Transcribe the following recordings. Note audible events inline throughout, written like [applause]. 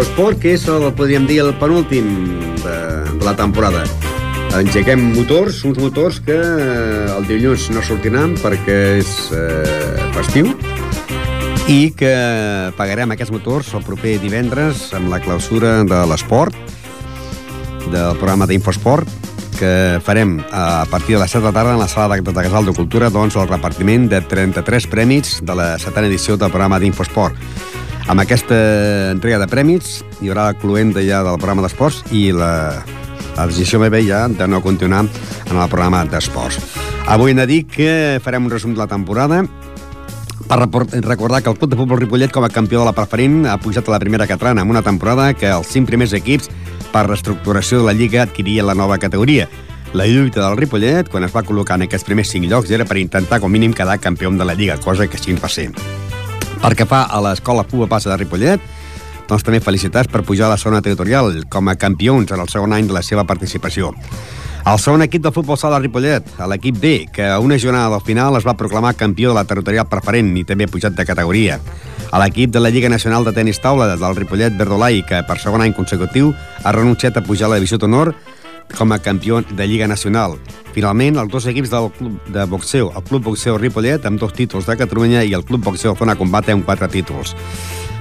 d'Infosport, que és, el, podríem dir, el penúltim de, de la temporada. Engeguem motors, uns motors que eh, el dilluns no sortiran perquè és eh, festiu i que pagarem aquests motors el proper divendres amb la clausura de l'esport, del programa d'Infosport, que farem a partir de les 7 de tarda en la sala de, de Casal de Cultura doncs, el repartiment de 33 prèmits de la setena edició del programa d'Infosport. Amb aquesta entrega de prèmits hi haurà la cluenda ja del programa d'esports i la, la decisió meva ja de no continuar en el programa d'esports. Avui he de dir que farem un resum de la temporada, per recordar que el Club de Futbol Ripollet com a campió de la preferent ha pujat a la primera catalana amb una temporada que els cinc primers equips per reestructuració de la Lliga adquiria la nova categoria. La lluita del Ripollet, quan es va col·locar en aquests primers cinc llocs, era per intentar com mínim quedar campió de la Lliga, cosa que així va ser. Per que fa a l'escola Puba Passa de Ripollet, doncs també felicitats per pujar a la zona territorial com a campions en el segon any de la seva participació. El segon equip de futbol sala Ripollet, l'equip B, que a una jornada del final es va proclamar campió de la territorial preferent i també pujat de categoria. A l'equip de la Lliga Nacional de Tenis Taula del Ripollet Verdolai, que per segon any consecutiu ha renunciat a pujar a la divisió d'honor com a campió de Lliga Nacional. Finalment, els dos equips del club de boxeo, el Club Boxeo Ripollet, amb dos títols de Catalunya, i el Club Boxeo Zona Combate, amb quatre títols.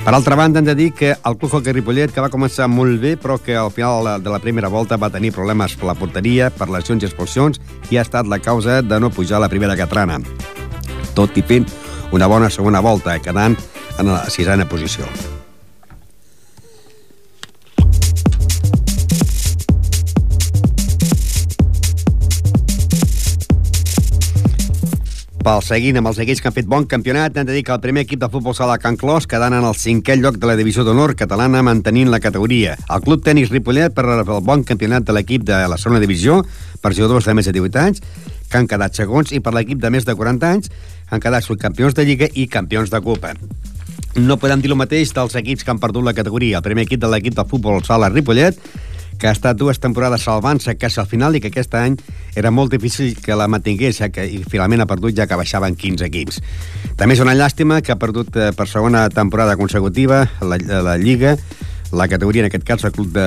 Per altra banda, hem de dir que el Club Hockey Ripollet, que va començar molt bé, però que al final de la primera volta va tenir problemes per la porteria, per lesions i expulsions, i ha estat la causa de no pujar a la primera catrana. Tot i fent una bona segona volta, quedant en la sisena posició. Pel seguint amb els equips que han fet bon campionat, hem de dir que el primer equip de futbol sala Can Clos quedant en el cinquè lloc de la divisió d'honor catalana mantenint la categoria. El club tenis Ripollet per el bon campionat de l'equip de la segona divisió per jugadors de més de 18 anys que han quedat segons i per l'equip de més de 40 anys han quedat subcampions de Lliga i campions de Copa. No podem dir el mateix dels equips que han perdut la categoria. El primer equip de l'equip de futbol sala Ripollet que ha estat dues temporades salvant-se quasi al final i que aquest any era molt difícil que la mantingués, ja que i finalment ha perdut ja que baixaven 15 equips. També és una llàstima que ha perdut eh, per segona temporada consecutiva la, la Lliga, la categoria, en aquest cas el club de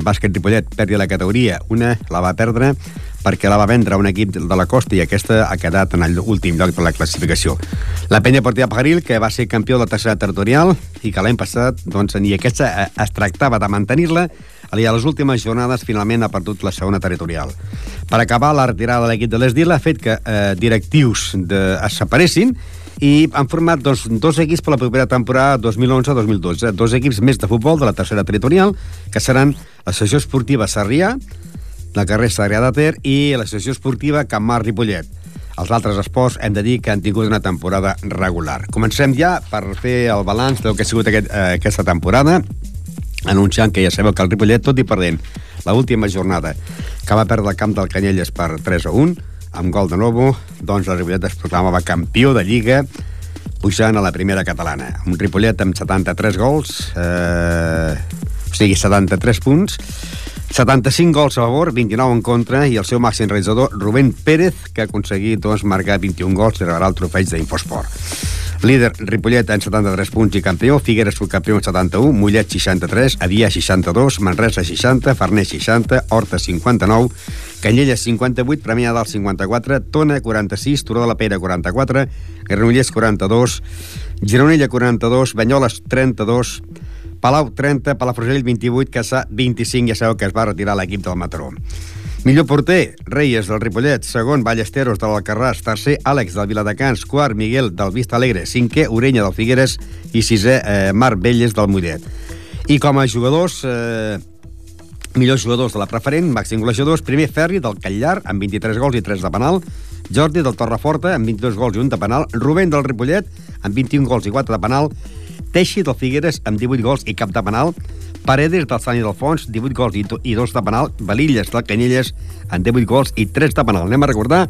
bàsquet Ripollet perdi la categoria. Una la va perdre perquè la va vendre un equip de la costa i aquesta ha quedat en l'últim lloc de la classificació. La penya Portilla Pajaril, que va ser campió de la tercera territorial i que l'any passat, doncs, ni aquesta eh, es tractava de mantenir-la, i a les últimes jornades finalment ha perdut la segona territorial. Per acabar, la retirada de l'equip de l'Esdil ha fet que eh, directius de, es separessin i han format dos, dos equips per la propera temporada 2011-2012. Dos equips més de futbol de la tercera territorial, que seran l'Associació Esportiva Sarrià, la carrer Sarrià de Ter i l'Associació Esportiva Can Mar Ripollet. Els altres esports hem de dir que han tingut una temporada regular. Comencem ja per fer el balanç del que ha sigut aquest, eh, aquesta temporada anunciant que ja sabeu que el Ripollet, tot i perdent l última jornada, que va perdre el camp del Canyelles per 3 a 1, amb gol de Novo, doncs el Ripollet es proclamava campió de Lliga, pujant a la primera catalana. Un Ripollet amb 73 gols, eh, o sigui, 73 punts, 75 gols a favor, 29 en contra, i el seu màxim realitzador, Rubén Pérez, que ha aconseguit doncs, marcar 21 gols i regalar el trofeig d'Infosport. Líder Ripollet en 73 punts i campió, Figueres subcampió en 71, Mollet 63, Avià 62, Manresa 60, Farners 60, Horta 59, Canyelles 58, Premià del 54, Tona 46, Turó de la Pera 44, Granollers 42, Gironella 42, Banyoles 32, Palau 30, Palafrugell 28, Caçà 25, ja sabeu que es va retirar l'equip del Mataró. Millor porter, Reyes del Ripollet, segon, Ballesteros de l'Alcarràs, tercer, Àlex del Viladecans, quart, Miguel del Vista Alegre, cinquè, Orenya del Figueres. I sisè, eh, Marc Velles del Mollet. I com a jugadors, eh, millors jugadors de la preferent, màxim golejadors, primer Ferri del Catllar, amb 23 gols i 3 de penal, Jordi del Torreforta, amb 22 gols i 1 de penal, Rubén del Ripollet, amb 21 gols i 4 de penal, Teixi del Figueres, amb 18 gols i cap de penal, Paredes del Sant Fons, 18 gols i, i 2 de penal. Balilles del Canyelles, amb 18 gols i 3 de penal. Anem a recordar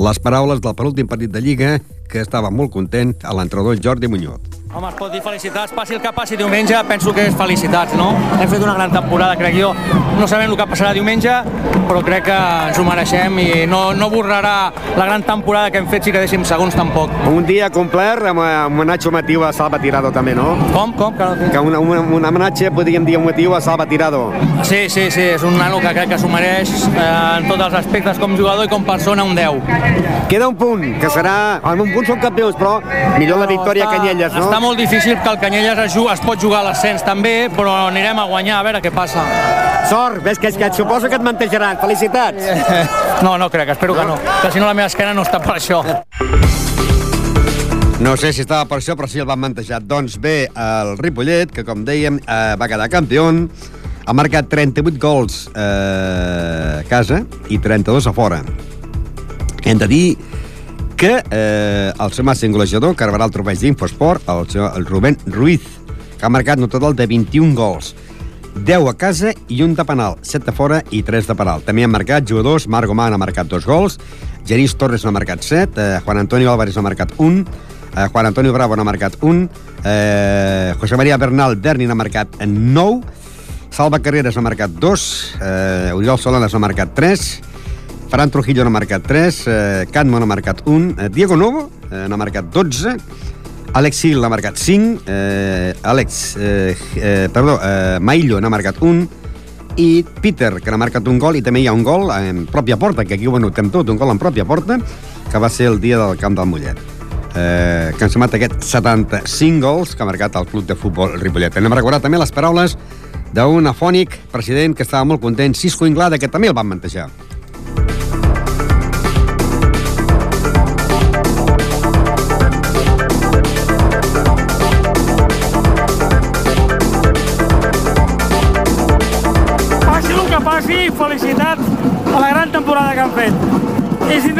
les paraules del penúltim partit de Lliga, que estava molt content a l'entrenador Jordi Muñoz. Home, es pot dir felicitats, passi el que passi diumenge, penso que és felicitats, no? Hem fet una gran temporada, crec jo. No sabem el que passarà diumenge, però crec que ens ho mereixem i no, no borrarà la gran temporada que hem fet si quedéssim segons tampoc. Un dia complet amb un homenatge motiu a Salva Tirado també, no? Com? Com? Que, no que un, un, un homenatge, podríem dir, un motiu a Salva Tirado. Sí, sí, sí, és un nano que crec que s'ho mereix eh, en tots els aspectes com jugador i com persona un 10. Queda un punt, que serà... En un punt són campions, però millor la victòria està, a Canyelles, no? Està molt difícil que el Canyelles es, es pot jugar a l'ascens també, però anirem a guanyar a veure què passa. Sort, ves que, que et suposo que et mantejaran. Felicitats. [laughs] No, no crec, espero que no. Que si no la meva esquena no està per això. No sé si estava per això, però sí el van mantejar. Doncs bé, el Ripollet, que com dèiem, eh, va quedar campió, ha marcat 38 gols eh, a casa i 32 a fora. Hem de dir que eh, el seu màxim golejador, rebrà el trofeig d'Infosport, el, el Rubén Ruiz, que ha marcat un total de 21 gols. 10 a casa i un de penal, 7 de fora i 3 de penal. També han marcat jugadors, Marc Gomà ha marcat dos gols, Genís Torres n'ha marcat 7, eh, Juan Antonio Álvarez n'ha marcat un, eh, Juan Antonio Bravo n'ha marcat un, eh, José María Bernal Berni n'ha marcat 9, Salva Carreras n'ha marcat 2, eh, Oriol Solanes n'ha marcat 3, Ferran Trujillo n'ha marcat 3, eh, Catmo n'ha marcat 1, eh, Diego Novo eh, n'ha marcat 12, Alex Sil n'ha marcat 5, eh, Alex, eh, eh, perdó, eh, Maillo n'ha marcat 1, i Peter, que n'ha marcat un gol, i també hi ha un gol en pròpia porta, que aquí ho anotem tot, un gol en pròpia porta, que va ser el dia del camp del Mollet. Eh, que ens ha aquest 75 gols que ha marcat el club de futbol Ripollet. Hem recordat també les paraules d'un afònic president que estava molt content, Cisco Inglada, que també el van mantejar.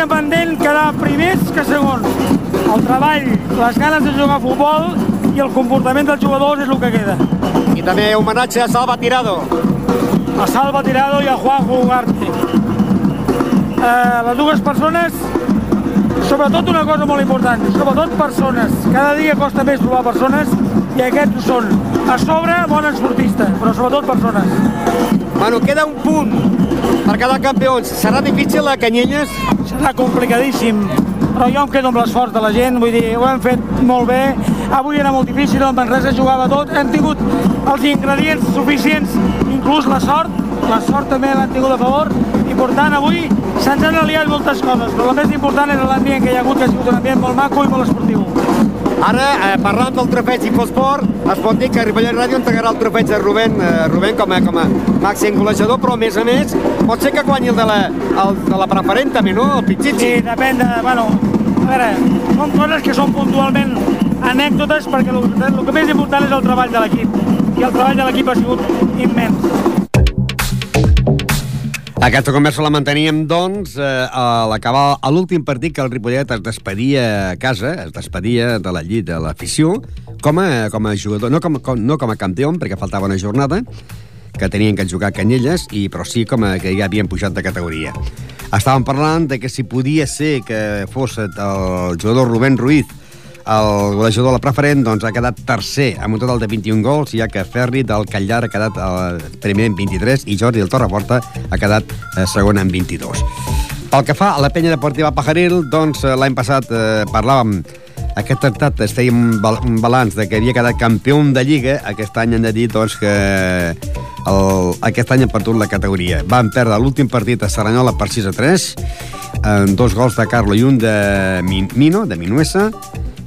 Independent quedar primers que segons. El treball, les ganes de jugar a futbol i el comportament dels jugadors és el que queda. I també homenatge a Salva Tirado. A Salva Tirado i a Juanjo Ugarte. Eh, les dues persones, sobretot una cosa molt important, sobretot persones. Cada dia costa més trobar persones i aquests ho són. A sobre, bon esportista, però sobretot persones. Bueno, queda un punt per quedar campions. Serà difícil a Canyelles? Serà complicadíssim, però jo em quedo amb l'esforç de la gent, vull dir, ho hem fet molt bé. Avui era molt difícil, en Manresa jugava tot, hem tingut els ingredients suficients, inclús la sort, la sort també l'han tingut a favor, i per tant avui se'ns han aliat moltes coses, però el més important és l'ambient que hi ha hagut, que ha sigut un ambient molt maco i molt esportiu. Ara, eh, parlant del trofeig Infosport, es pot dir que Ripollet Ràdio entregarà el trofeig a Rubén, eh, Rubén com, a, com a màxim golejador, però a més a més pot ser que guanyi el de la, el de la preferent també, no? El Pichichi. Sí, depèn de... Bueno, a veure, són coses que són puntualment anècdotes perquè el, el que més important és el treball de l'equip i el treball de l'equip ha sigut immens. Aquesta conversa la manteníem, doncs, eh, a l'acabar l'últim partit que el Ripollet es despedia a casa, es despedia de la llit de l'afició, com, a, com a jugador, no com, com, no com a campió, perquè faltava una jornada, que tenien que jugar Canyelles, i, però sí com a, que ja havien pujat de categoria. Estàvem parlant de que si podia ser que fos el jugador Rubén Ruiz el golejador de la preferent doncs, ha quedat tercer amb un total de 21 gols, ja que Ferri del Callar ha quedat el eh, primer amb 23 i Jordi del Torreporta ha quedat eh, segon amb 22. Pel que fa a la penya deportiva Pajaril, doncs eh, l'any passat eh, parlàvem aquest tractat es feia un, balanç de que havia quedat campió de Lliga, aquest any hem de dir doncs, que el, aquest any han perdut la categoria. Van perdre l'últim partit a Saranyola per 6 a 3, amb dos gols de Carlo i un de Mino, de Minuesa,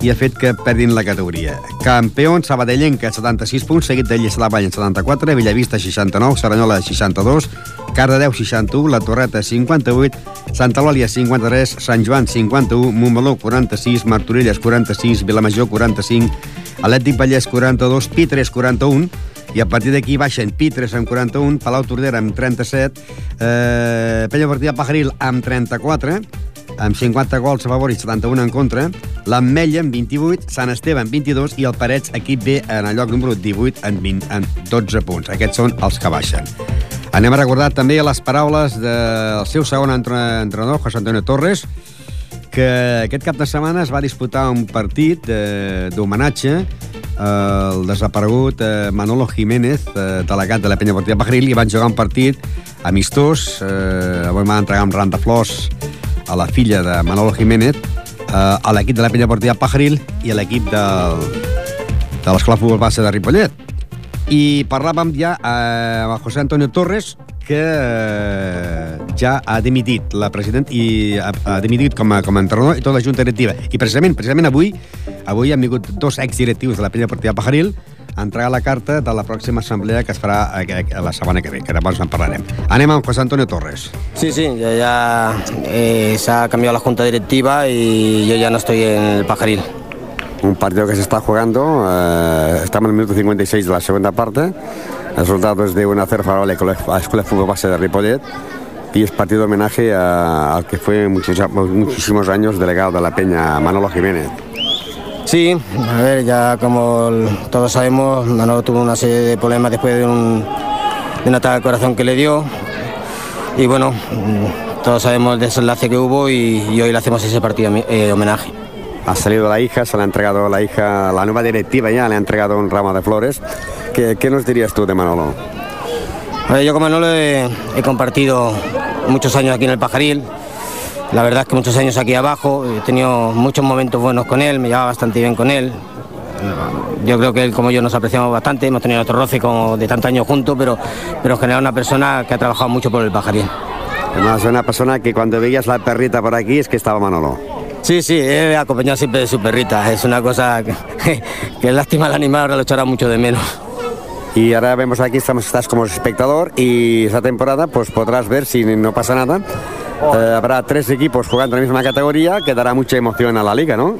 i ha fet que perdin la categoria. Campió Sabadellenca, 76 punts, seguit de Llesla Vall, 74, Bellavista, 69, Saranyola, 62, Cardedeu, 61, La Torreta, 58, Santa Lòlia, 53, Sant Joan, 51, Montmeló, 46, Martorelles, 46, Vilamajor, 45, Atlètic Vallès, 42, Pitres, 41, i a partir d'aquí baixen Pitres amb 41, Palau Tordera amb 37, eh, Pella Partida Pajaril amb 34, amb 50 gols a favor i 71 en contra, l'Ametlla amb 28, Sant Esteve amb 22 i el Parets, equip B, en el lloc número 18 en, 20, en 12 punts. Aquests són els que baixen. Anem a recordar també les paraules del seu segon entrenador, José Antonio Torres, que aquest cap de setmana es va disputar un partit d'homenatge el desaparegut eh, Manolo Jiménez, eh, delegat de la penya Portilla Pajaril, i van jugar un partit amistós. Eh, avui van entregar un ram de flors a la filla de Manolo Jiménez, eh, a l'equip de la penya Portilla Pajaril i a l'equip del, de l'Escola Futbol Base de Ripollet. I parlàvem ja eh, amb José Antonio Torres, que eh, ja ha dimitit la president i ha, ha dimitit com a, com a entrenador i tota la junta directiva. I precisament, precisament avui, avui han vingut dos exdirectius de la Penya Portiva Pajaril entregar la carta de la pròxima assemblea que es farà a, a la setmana que ve, que després en parlarem. Anem amb José Antonio Torres. Sí, sí, ya, ya eh, se ha cambiado la junta directiva y yo ya no estoy en el Pajaril. Un partido que se está jugando, eh, estamos en el minuto 56 de la segunda parte. El resultado es de 1-0 favorable a la Escuela de Fútbol Base de Ripollet y es partido de homenaje a- al que fue muchos, muchísimos años delegado de la Peña, Manolo Jiménez. Sí, a ver, ya como todos sabemos, Manolo tuvo una serie de problemas después de un, de un ataque al corazón que le dio. Y bueno, todos sabemos el desenlace que hubo y, y hoy le hacemos ese partido eh, homenaje. Ha salido la hija, se le ha entregado la hija, la nueva directiva ya le ha entregado un ramo de flores. ¿Qué, qué nos dirías tú de Manolo? A ver, yo con Manolo he, he compartido muchos años aquí en el Pajaril. La verdad es que muchos años aquí abajo. He tenido muchos momentos buenos con él, me llevaba bastante bien con él. Yo creo que él como yo nos apreciamos bastante, hemos tenido otro roce como de tantos años juntos, pero, pero en general una persona que ha trabajado mucho por el Pajaril. Además, una persona que cuando veías la perrita por aquí es que estaba Manolo. Sí, sí, él acompañado siempre de su perrita. Es una cosa que, [laughs] que lástima al animal, ahora lo echará mucho de menos. Y ahora vemos aquí, estamos, estás como espectador y esta temporada pues podrás ver si no pasa nada. Eh, habrá tres equipos jugando en la misma categoría que dará mucha emoción a la liga, ¿no?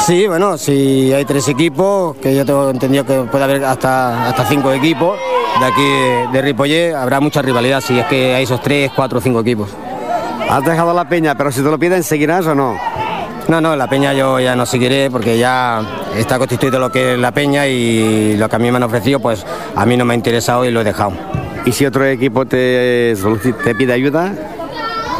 Sí, bueno, si hay tres equipos, que yo tengo entendido que puede haber hasta, hasta cinco equipos de aquí de, Ripollet, habrá mucha rivalidad si es que hay esos tres, cuatro o cinco equipos. Has dejado la peña, pero si te lo piden, ¿seguirás o no? No, no, la peña yo ya no seguiré porque ya está constituido lo que es la peña y lo que a mí me han ofrecido, pues a mí no me ha interesado y lo he dejado. ¿Y si otro equipo te, te pide ayuda?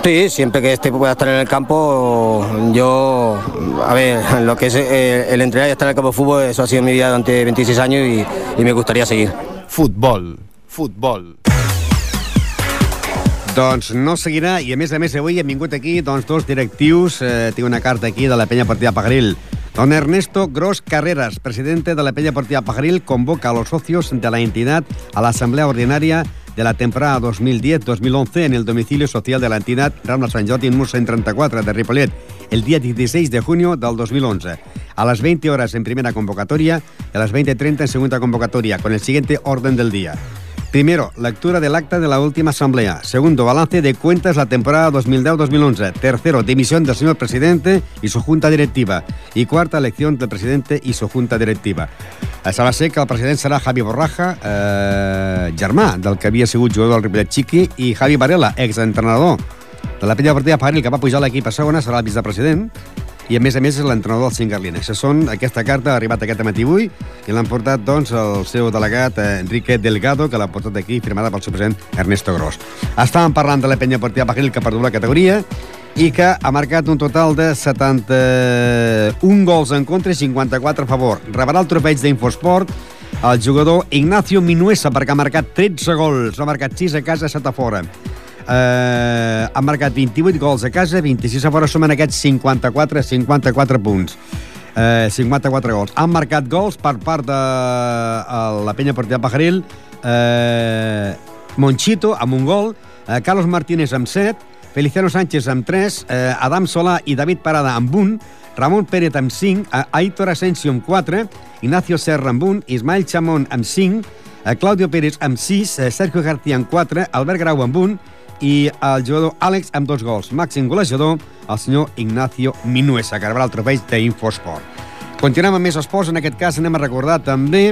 Sí, siempre que este pueda estar en el campo, yo, a ver, lo que es eh, el entrenar y estar en el campo de fútbol, eso ha sido mi vida durante 26 años y, y me gustaría seguir. Futbol. Futbol. Doncs no seguirà, i a més a més avui han vingut aquí doncs, dos directius, eh, tinc una carta aquí de la Penya Partida Pajaril. Don Ernesto Gros Carreras, presidente de la Peña Portilla Pajaril, convoca a los socios de la entidad a la asamblea ordinaria de la temporada 2010-2011 en el domicilio social de la entidad Rambla Sant Jordi número 134 de Ripollet, el día 16 de junio del 2011. A las 20 horas en primera convocatoria y a las 20.30 en segunda convocatoria, con el siguiente orden del día. Primero, lectura del acta de la última asamblea. Segundo, balance de cuentas la temporada 2010-2011. Tercero, dimisión del señor presidente y su junta directiva. Y cuarta, elección del presidente y su junta directiva. Eh, Sembla ser que el president serà Javi Borraja, eh, germà del que havia sigut jugador del Ripollet Chiqui, i Javi Varela, exentrenador de la Penya Partida Paril, que va pujar l'equip a segona, serà el vicepresident, i a més a més és l'entrenador del Cingarlina. Això són, aquesta carta ha arribat aquest matí avui i l'han portat doncs, el seu delegat eh, Enrique Delgado, que l'ha portat aquí, firmada pel seu president Ernesto Gros. Estàvem parlant de la penya partida Pajaril, que ha perdut la categoria i que ha marcat un total de 71 gols en contra i 54 a favor. Rebrà el trofeig d'Infosport el jugador Ignacio Minuesa, perquè ha marcat 13 gols, ha marcat 6 a casa, 7 a fora. Eh, ha marcat 28 gols a casa, 26 a fora, sumen aquests 54, 54 punts. Eh, 54 gols. Han marcat gols per part de eh, la penya partida Pajaril, eh, Monchito amb un gol, eh, Carlos Martínez amb 7, Feliciano Sánchez amb 3, eh, Adam Solà i David Parada amb 1, Ramon Pérez amb 5, eh, Aitor Asensio amb 4, Ignacio Serra amb 1, Ismael Chamón amb 5, eh, Claudio Pérez amb 6, eh, Sergio García amb 4, Albert Grau amb 1 i el jugador Àlex amb dos gols. Màxim golejador, el senyor Ignacio Minuesa, que rebrà el trofeig d'Infosport. Continuem amb més esports, en aquest cas anem a recordar també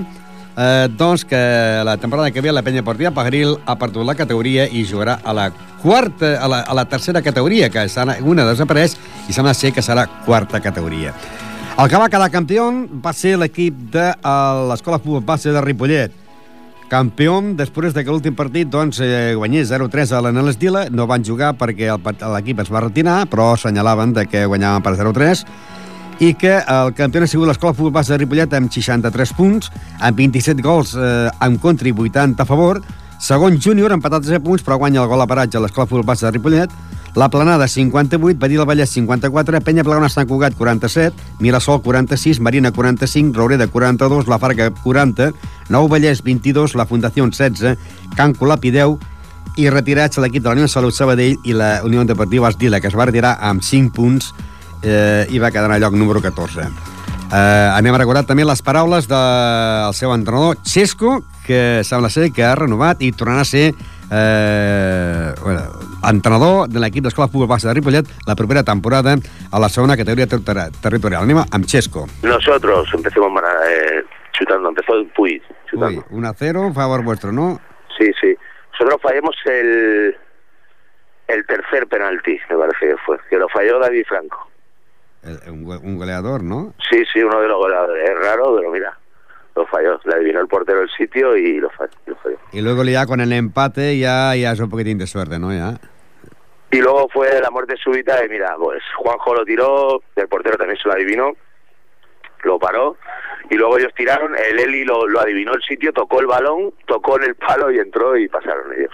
eh, doncs que la temporada que ve la penya partida Pajaril ha perdut la categoria i jugarà a la quarta, a la, a la tercera categoria, que serà, una desapareix i sembla ser que serà quarta categoria. El que va quedar campió va ser l'equip de eh, l'Escola Futbol Base de Ripollet. Campió després de que l'últim partit doncs, eh, guanyés 0-3 a l'Anel Estila. No van jugar perquè l'equip es va retirar, però assenyalaven de que guanyaven per 0-3. i que el campió ha sigut l'Escola Futbol Base de Ripollet amb 63 punts, amb 27 gols eh, en contra i 80 a favor, segon júnior, empatat 10 punts, però guanya el gol a paratge a l'Escola Futbol Base de Ripollet, la Planada 58, Badí del Vallès 54, Penya Plagona Sant Cugat 47, Mirasol 46, Marina 45, Roureda 42, La Farga 40, Nou Vallès 22, la Fundació 16, Can Colapi 10 i retirats l'equip de la Unió de Salut Sabadell i la Unió Deportiva Esdila, que es va retirar amb 5 punts eh, i va quedar en el lloc número 14. Eh, anem a recordar també les paraules del seu entrenador, Xesco, que sembla ser que ha renovat i tornarà a ser eh, bueno, entrenador de l'equip d'Escola Futbol Base de Ripollet la propera temporada a la segona categoria ter territorial. Anem amb Xesco. Nosotros empecemos eh, chutando, empezó el Puy. Uy, 1-0, favor vuestro, ¿no? Sí, sí. Nosotros fallamos el, el tercer penalti, me parece que fue, que lo falló David Franco. El, un, un, goleador, ¿no? Sí, sí, uno de los goleadores. Es raro, pero mira, lo falló. Le adivinó el portero el sitio y lo falló. Lo falló. Y luego ya con el empate ya, ya es un poquitín de suerte, ¿no? Ya. Y luego fue la muerte súbita y mira, pues Juanjo lo tiró, el portero también se lo adivinó, lo paró y luego ellos tiraron, el Eli lo, lo adivinó el sitio, tocó el balón, tocó en el palo y entró y pasaron ellos.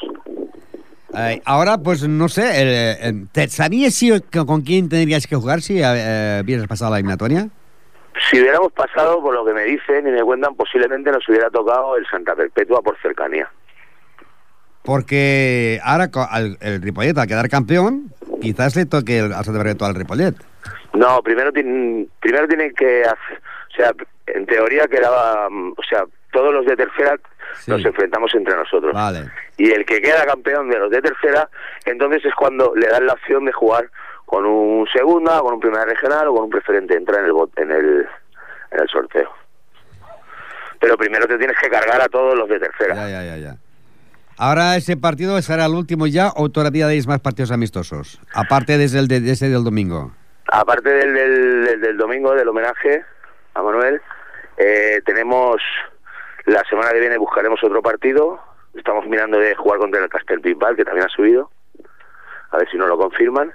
Eh, ahora, pues no sé, eh, eh, ¿sabías si, con quién tendrías que jugar si eh, hubieras pasado la eliminatoria? Si hubiéramos pasado, por lo que me dicen y me cuentan, posiblemente nos hubiera tocado el Santa Perpetua por cercanía. Porque ahora al, el Ripollet, al quedar campeón, quizás le toque el, al Santa Perpetua al Ripollet. No, primero, primero tienen que hacer, o sea, en teoría quedaba, o sea, todos los de tercera sí. nos enfrentamos entre nosotros. Vale. Y el que queda campeón de los de tercera, entonces es cuando le dan la opción de jugar con un segunda, con un primera regional o con un preferente, entra en el, en el, en el sorteo. Pero primero te tienes que cargar a todos los de tercera. Ya, ya, ya, ya. Ahora ese partido será el último ya o todavía deis más partidos amistosos, aparte desde el de, desde del domingo. Aparte del, del, del, del domingo, del homenaje a Manuel, eh, tenemos la semana que viene buscaremos otro partido. Estamos mirando de jugar contra el Castel Bisbal, que también ha subido. A ver si nos lo confirman.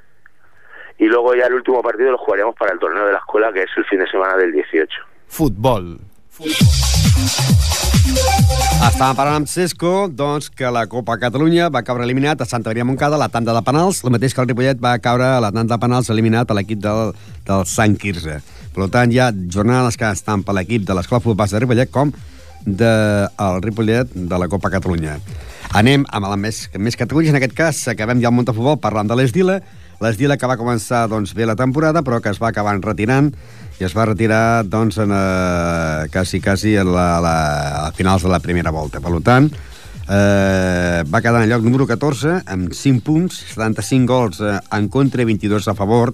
Y luego ya el último partido lo jugaríamos para el torneo de la escuela, que es el fin de semana del 18. Futbol. Estàvem parlant amb Cesco doncs, que la Copa Catalunya va caure eliminat a Santa Maria Moncada a la tanda de penals, el mateix que el Ripollet va caure a la tanda de penals eliminat a l'equip del, del Sant Quirze. Per tant, hi ha jornades que estan per l'equip de l'Escola Futbol de Ripollet com del de, Ripollet de la Copa Catalunya. Anem amb la més, més categories, en aquest cas acabem ja el món de futbol parlant de l'Esdila, l'Esdila que va començar doncs, bé la temporada però que es va acabar retirant i es va retirar doncs, en, eh, quasi, quasi a, la, la, a finals de la primera volta. Per tant, eh, va quedar en lloc número 14 amb 5 punts, 75 gols eh, en contra i 22 a favor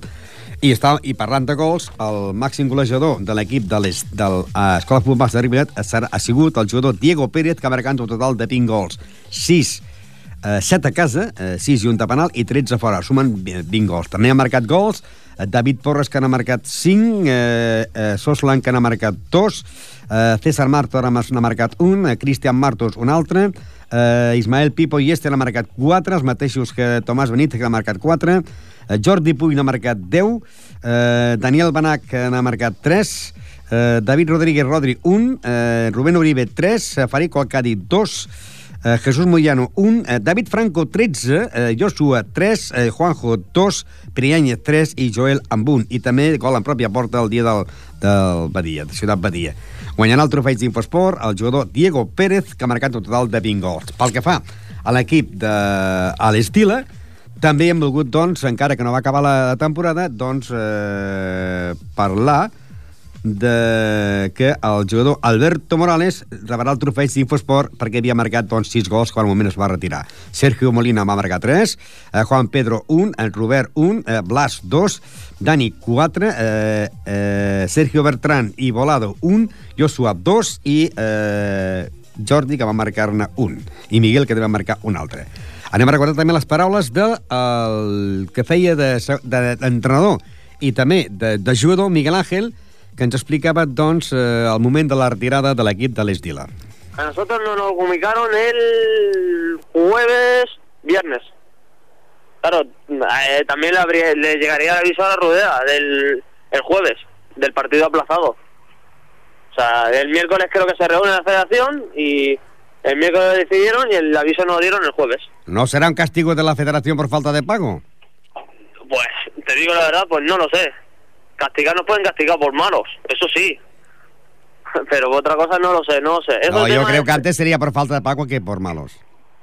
i, està, I parlant de gols, el màxim golejador de l'equip de l'Escola uh, Futbol de Ripollet ha, sigut el jugador Diego Pérez, que ha marcat un total de 20 gols. 6 eh, 7 a casa, eh, 6 i un de penal i 13 a fora, sumen 20 gols. També ha marcat gols eh, David Porres, que n'ha marcat 5, eh, eh, Soslan, que n'ha marcat 2, eh, César Martor n'ha marcat 1, eh, Cristian Martos un altre, eh, Ismael Pipo i Este n'ha marcat 4, els mateixos que Tomàs Benítez, que n'ha marcat 4, Eh, Jordi Puig n'ha marcat 10, eh, Daniel Banac n'ha marcat 3, eh, David Rodríguez Rodri 1, eh, Rubén Uribe 3, eh, Farico Alcadi 2, eh, Jesús Moyano 1, eh, David Franco 13, eh, Joshua 3, eh, Juanjo 2, Prianyez 3 i Joel amb 1. I també gol en pròpia porta el dia del, del Badia, de Ciutat Badia. Guanyant el trofeig d'Infosport, el jugador Diego Pérez, que ha marcat un total de 20 gols. Pel que fa a l'equip de a l'Estila, també hem volgut, doncs, encara que no va acabar la temporada, doncs, eh, parlar de que el jugador Alberto Morales rebrà el trofeig d'Infosport perquè havia marcat doncs, 6 gols quan al moment es va retirar. Sergio Molina va marcar 3, eh, Juan Pedro 1, el Robert 1, eh, Blas 2, Dani 4, eh, eh, Sergio Bertran i Volado 1, Joshua 2 i eh, Jordi que va marcar-ne 1 i Miguel que va marcar un altre. Anem a recordar també les paraules del de, que feia d'entrenador de, de, i també de, de jugador Miguel Ángel, que ens explicava doncs, eh, el moment de la retirada de l'equip de l'Esdila. A nosotros nos lo comunicaron el jueves, viernes. Claro, eh, también le, habría, le, llegaría el aviso a la rueda del el jueves, del partido aplazado. O sea, el miércoles creo que se reúne la federación y el miércoles decidieron y el aviso nos lo dieron el jueves. ¿No será un castigo de la federación por falta de pago? Pues, te digo la verdad, pues no lo sé. Castigar nos pueden castigar por malos, eso sí. [laughs] Pero otra cosa no lo sé, no lo sé. Eso No, yo creo de- que antes sería por falta de pago que por malos.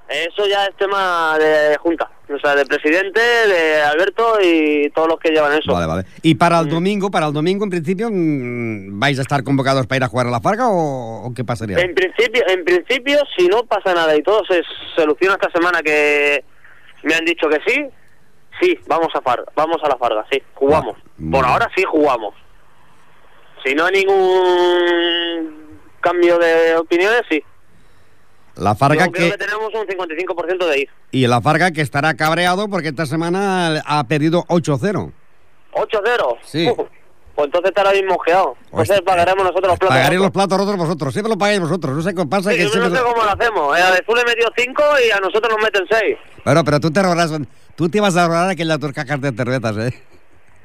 Eso ya es tema de junta, o sea, de presidente, de Alberto y todos los que llevan eso. Vale, vale. ¿Y para el domingo, para el domingo en principio, mm, vais a estar convocados para ir a jugar a la Farga o, o qué pasaría? En principio, en principio, si no pasa nada y todo se soluciona esta semana que me han dicho que sí, sí, vamos a Farga, vamos a la Farga, sí, jugamos. muy Por ahora sí jugamos. Si no hay ningún cambio de opiniones, sí. La Yo Farga creo que... que tenemos un 55% de ir. Y la Farga que estará cabreado porque esta semana ha perdido 8-0. 8-0. Sí. Uh, pues entonces estará bien mosqueado. Entonces Hostia. pagaremos nosotros los platos. Pagaréis los platos rotos vosotros. Siempre lo pagáis vosotros. No sé qué pasa. Sí, que yo no sé cómo lo hacemos. Eh, A Azul le metió 5 y a nosotros nos meten 6. Bueno, pero tú te ahorras... Tú te vas a ahorrar aquellas tus cajas de cervezas, ¿eh?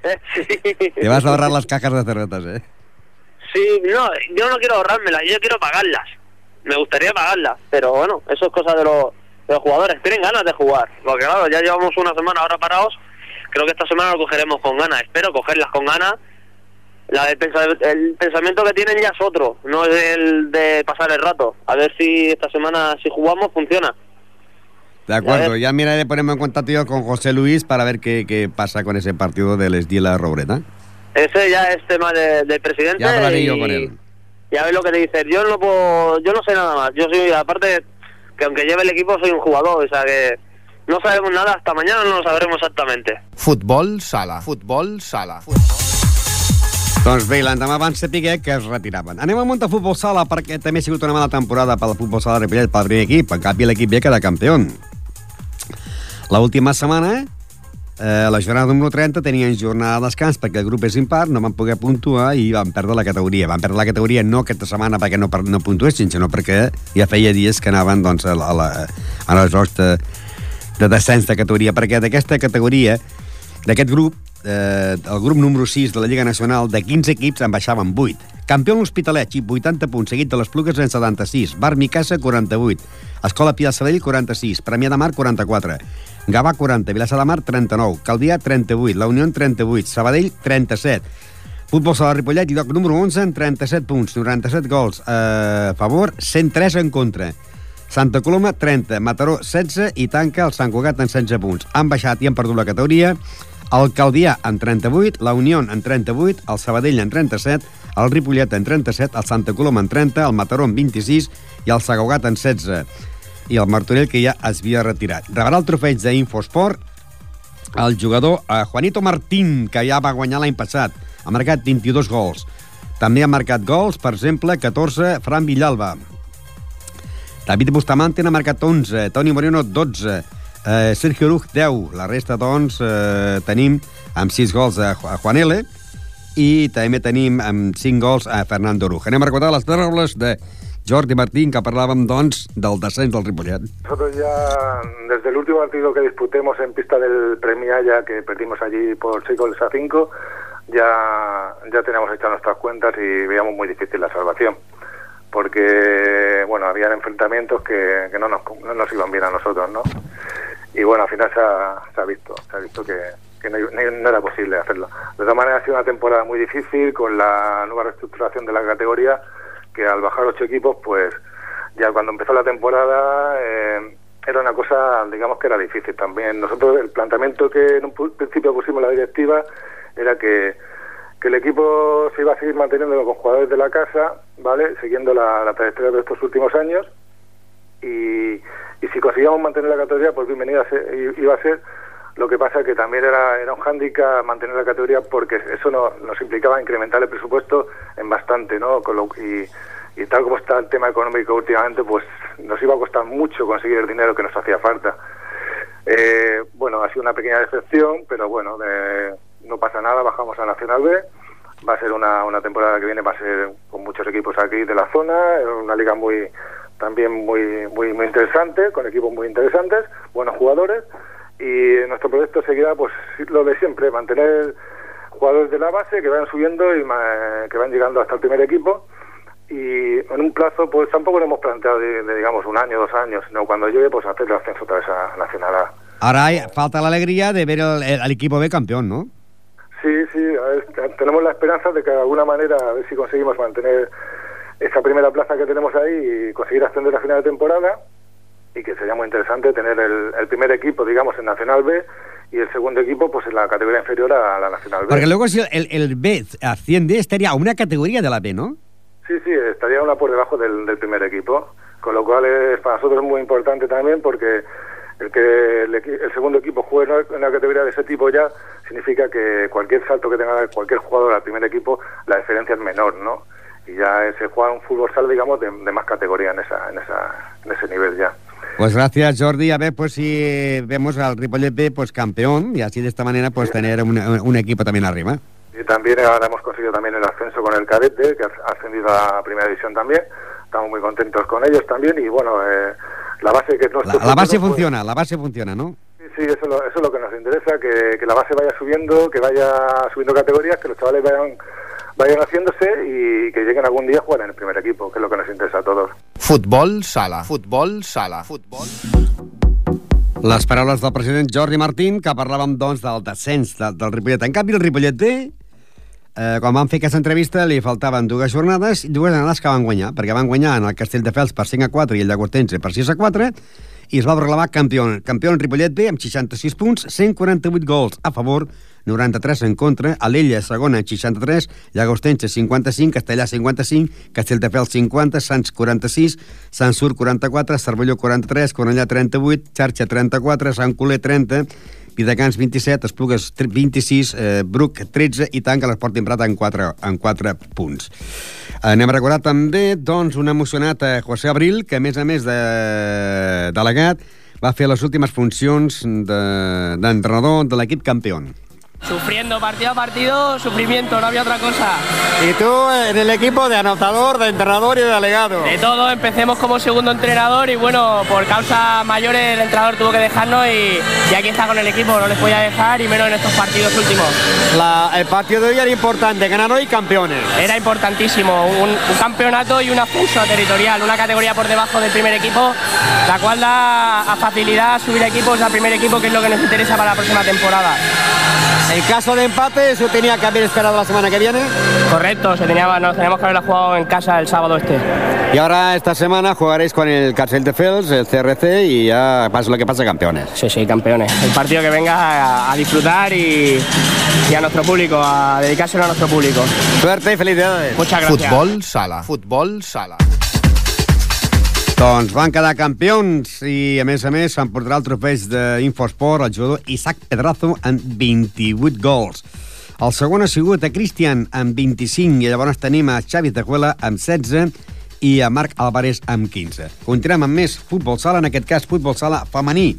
[laughs] sí. Te vas a ahorrar las cajas de cervezas, ¿eh? Sí, no, yo no quiero ahorrármelas, yo quiero pagarlas. Me gustaría pagarlas, pero bueno, eso es cosa de los, de los jugadores. Tienen ganas de jugar, porque claro, ya llevamos una semana ahora parados. Creo que esta semana lo cogeremos con ganas. Espero cogerlas con ganas. La del el pensamiento que tienen ya es otro, no es el de pasar el rato. A ver si esta semana, si jugamos, funciona. De acuerdo, ya miraré de ponerme en contacto yo con José Luis para ver qué, qué pasa con ese partido del Esdila Robreta. Ese ya es tema de- del presidente. Ya hablaré y- yo con él. y a ver lo que te dice. Yo no puedo, yo no sé nada más. Yo soy, aparte, que aunque lleve el equipo, soy un jugador, o sea que no sabemos nada hasta mañana, no lo sabremos exactamente. Futbol sala. Futbol sala. Doncs bé, l'endemà van saber que es retiraven. Anem al Monta Futbol Sala perquè també ha sigut una mala temporada pel Futbol Sala Ripollet pel primer equip. En canvi, l'equip B queda campió. L'última setmana, eh, la jornada número 30, tenien jornada de descans perquè el grup és impar, no van poder puntuar i van perdre la categoria. Van perdre la categoria no aquesta setmana perquè no, no puntuessin, sinó perquè ja feia dies que anaven doncs, a, la, a, la, a les jocs de, de descens de categoria, perquè d'aquesta categoria, d'aquest grup, eh, el grup número 6 de la Lliga Nacional, de 15 equips en baixaven 8. Campió l'Hospitalet, xip 80 punts, seguit de les Plugues en 76, Bar Micasa 48, Escola Pia de Sabadell 46, Premià de Mar 44, Gavà 40, Vilassar de Mar 39, Caldià 38, La Unió en 38, Sabadell 37, Futbol Sala Ripollet, lloc número 11 en 37 punts, 97 gols. Eh, a favor, 103 en contra. Santa Coloma, 30, Mataró, 16 i tanca el Sant Cugat en 16 punts. Han baixat i han perdut la categoria. El Caldià en 38, la Unió en 38, el Sabadell en 37, el Ripollet en 37, el Santa Coloma en 30, el Mataró en 26 i el Sant Cugat en 16. I el Martorell, que ja es havia retirat. Rebrà el trofeig d'Infosport el jugador Juanito Martín, que ja va guanyar l'any passat. Ha marcat 22 gols. També ha marcat gols, per exemple, 14, Fran Villalba. David Bustamante n'ha marcat 11, Toni Moreno 12, eh, Sergio Ruj 10. La resta, doncs, eh, tenim amb 6 gols a, Ju- a Juan L i també tenim amb 5 gols a Fernando Ruj. Anem a recordar les paraules de Jordi Martín, que parlàvem, doncs, del descens del Ripollet. Nosotros ya, desde el último partido que disputemos en pista del Premiaya, que perdimos allí por 6 goles a 5, ya, ya teníamos hechas nuestras cuentas y veíamos muy difícil la salvación. Porque, bueno, habían enfrentamientos que, que no, nos, no nos iban bien a nosotros, ¿no? Y bueno, al final se ha, visto, se ha visto que, que no era posible hacerlo. De todas maneras, ha sido una temporada muy difícil con la nueva reestructuración de la categoría, que al bajar ocho equipos, pues ya cuando empezó la temporada eh, era una cosa, digamos que era difícil también. Nosotros el planteamiento que en un principio pusimos la directiva era que, que el equipo se iba a seguir manteniendo con jugadores de la casa, ¿vale? Siguiendo la, trayectoria de estos últimos años y, y si conseguíamos mantener la categoría, pues bienvenida i- iba a ser. Lo que pasa que también era, era un hándicap mantener la categoría porque eso no- nos implicaba incrementar el presupuesto en bastante, ¿no? Con lo- y, y tal como está el tema económico últimamente, pues nos iba a costar mucho conseguir el dinero que nos hacía falta. Eh, bueno, ha sido una pequeña decepción, pero bueno, eh, no pasa nada, bajamos a Nacional B. Va a ser una, una temporada que viene, va a ser con muchos equipos aquí de la zona, es una liga muy también muy, muy, muy interesante, con equipos muy interesantes, buenos jugadores, nuestro proyecto seguirá pues lo de siempre, mantener jugadores de la base que van subiendo y que van llegando hasta el primer equipo y en un plazo pues tampoco lo hemos planteado de, de, digamos un año, dos años, sino cuando llegue pues hacer el ascenso otra vez a Nacional A. Ahora hay- falta la alegría de ver el- el- al equipo B campeón, ¿no? Sí, sí, ver, tenemos la esperanza de que de alguna manera a ver si conseguimos mantener esa primera plaza que tenemos ahí y conseguir ascender a final de temporada y que sería muy interesante tener el, el primer equipo, digamos, en Nacional B y el segundo equipo pues en la categoría inferior a la Nacional B. Porque luego si el, el B asciende, estaría a una categoría de la B, ¿no? Sí, sí, estaría una por debajo del, del primer equipo, con lo cual es para nosotros muy importante también porque el que el, el segundo equipo juegue en una categoría de ese tipo ya significa que cualquier salto que tenga cualquier jugador al primer equipo, la diferencia es menor, ¿no? Y ya se juega un fútbol sala, digamos, de, de más categoría en, esa, en, esa, en ese nivel ya. Pues gracias, Jordi. A ver, pues si vemos al Ripollet B pues campeón y así de esta manera pues tener un, un equipo también arriba. Y también ahora hemos conseguido también el ascenso con el cadete, que ha ascendido a primera división también. Estamos muy contentos con ellos también y bueno, eh, la base que es nuestro La, la base futuro, pues, funciona, la base funciona, ¿no? Sí, sí, eso, es lo- eso es lo que nos interesa, que, que la base vaya subiendo, que vaya subiendo categorías, que los chavales vayan, vayan haciéndose y que lleguen algún día a jugar en el primer equipo, que es lo que nos interesa a todos. Futbol sala. Futbol sala. Futbol. Les paraules del president Jordi Martín, que parlàvem, doncs, del descens del, del Ripollet. En canvi, el Ripollet B, eh, quan van fer aquesta entrevista, li faltaven dues jornades i dues jornades que van guanyar, perquè van guanyar en el Castelldefels per 5 a 4 i el Llagostense per 6 a 4, i es va proclamar campió. Campió en Ripollet B amb 66 punts, 148 gols a favor, 93 en contra, Alella segona amb 63, Llagostense 55, Castellà 55, Castelldefels 50, Sants 46, Sant Sur 44, Cervelló 43, Cornellà 38, Xarxa 34, Sant Coler 30, Vidacans 27, Esplugues 26, eh, Bruc 13 i tanca l'Esport Prat en 4, en 4 punts. Anem a recordar també doncs, un emocionat eh, José Abril, que a més a més de delegat va fer les últimes funcions de- d'entrenador de, de l'equip campió. Sufriendo partido a partido, sufrimiento, no había otra cosa. Y tú en el equipo de anotador, de entrenador y de delegado. De todo, empecemos como segundo entrenador y bueno, por causas mayores el entrenador tuvo que dejarnos y, y aquí está con el equipo, no les podía dejar y menos en estos partidos últimos. La- el partido de hoy era importante, ganar hoy campeones. Era importantísimo, un, un campeonato y un ascenso territorial, una categoría por debajo del primer equipo, la cual da a facilidad subir equipos al primer equipo, que es lo que nos interesa para la próxima temporada. En caso de empate, eso tenía que haber esperado la semana que viene. Correcto, se tenía, nos teníamos que haberla jugado en casa el sábado este. Y ahora esta semana jugaréis con el Castelldefels, el CRC, y ya pasa lo que pasa, campeones. Sí, sí, campeones. El partido que venga a, a disfrutar y, y a nuestro público, a dedicárselo a nuestro público. Suerte y felicidades. Muchas gracias. Futbol sala. Futbol sala. Doncs van quedar campions i, a més a més, s'emportarà el trofeig d'Infosport el jugador Isaac Pedrazo amb 28 gols. El segon ha sigut a Cristian amb 25 i llavors tenim a Xavi Tejuela amb 16 i a Marc Álvarez amb 15. Continuem amb més futbol sala, en aquest cas futbol sala femení,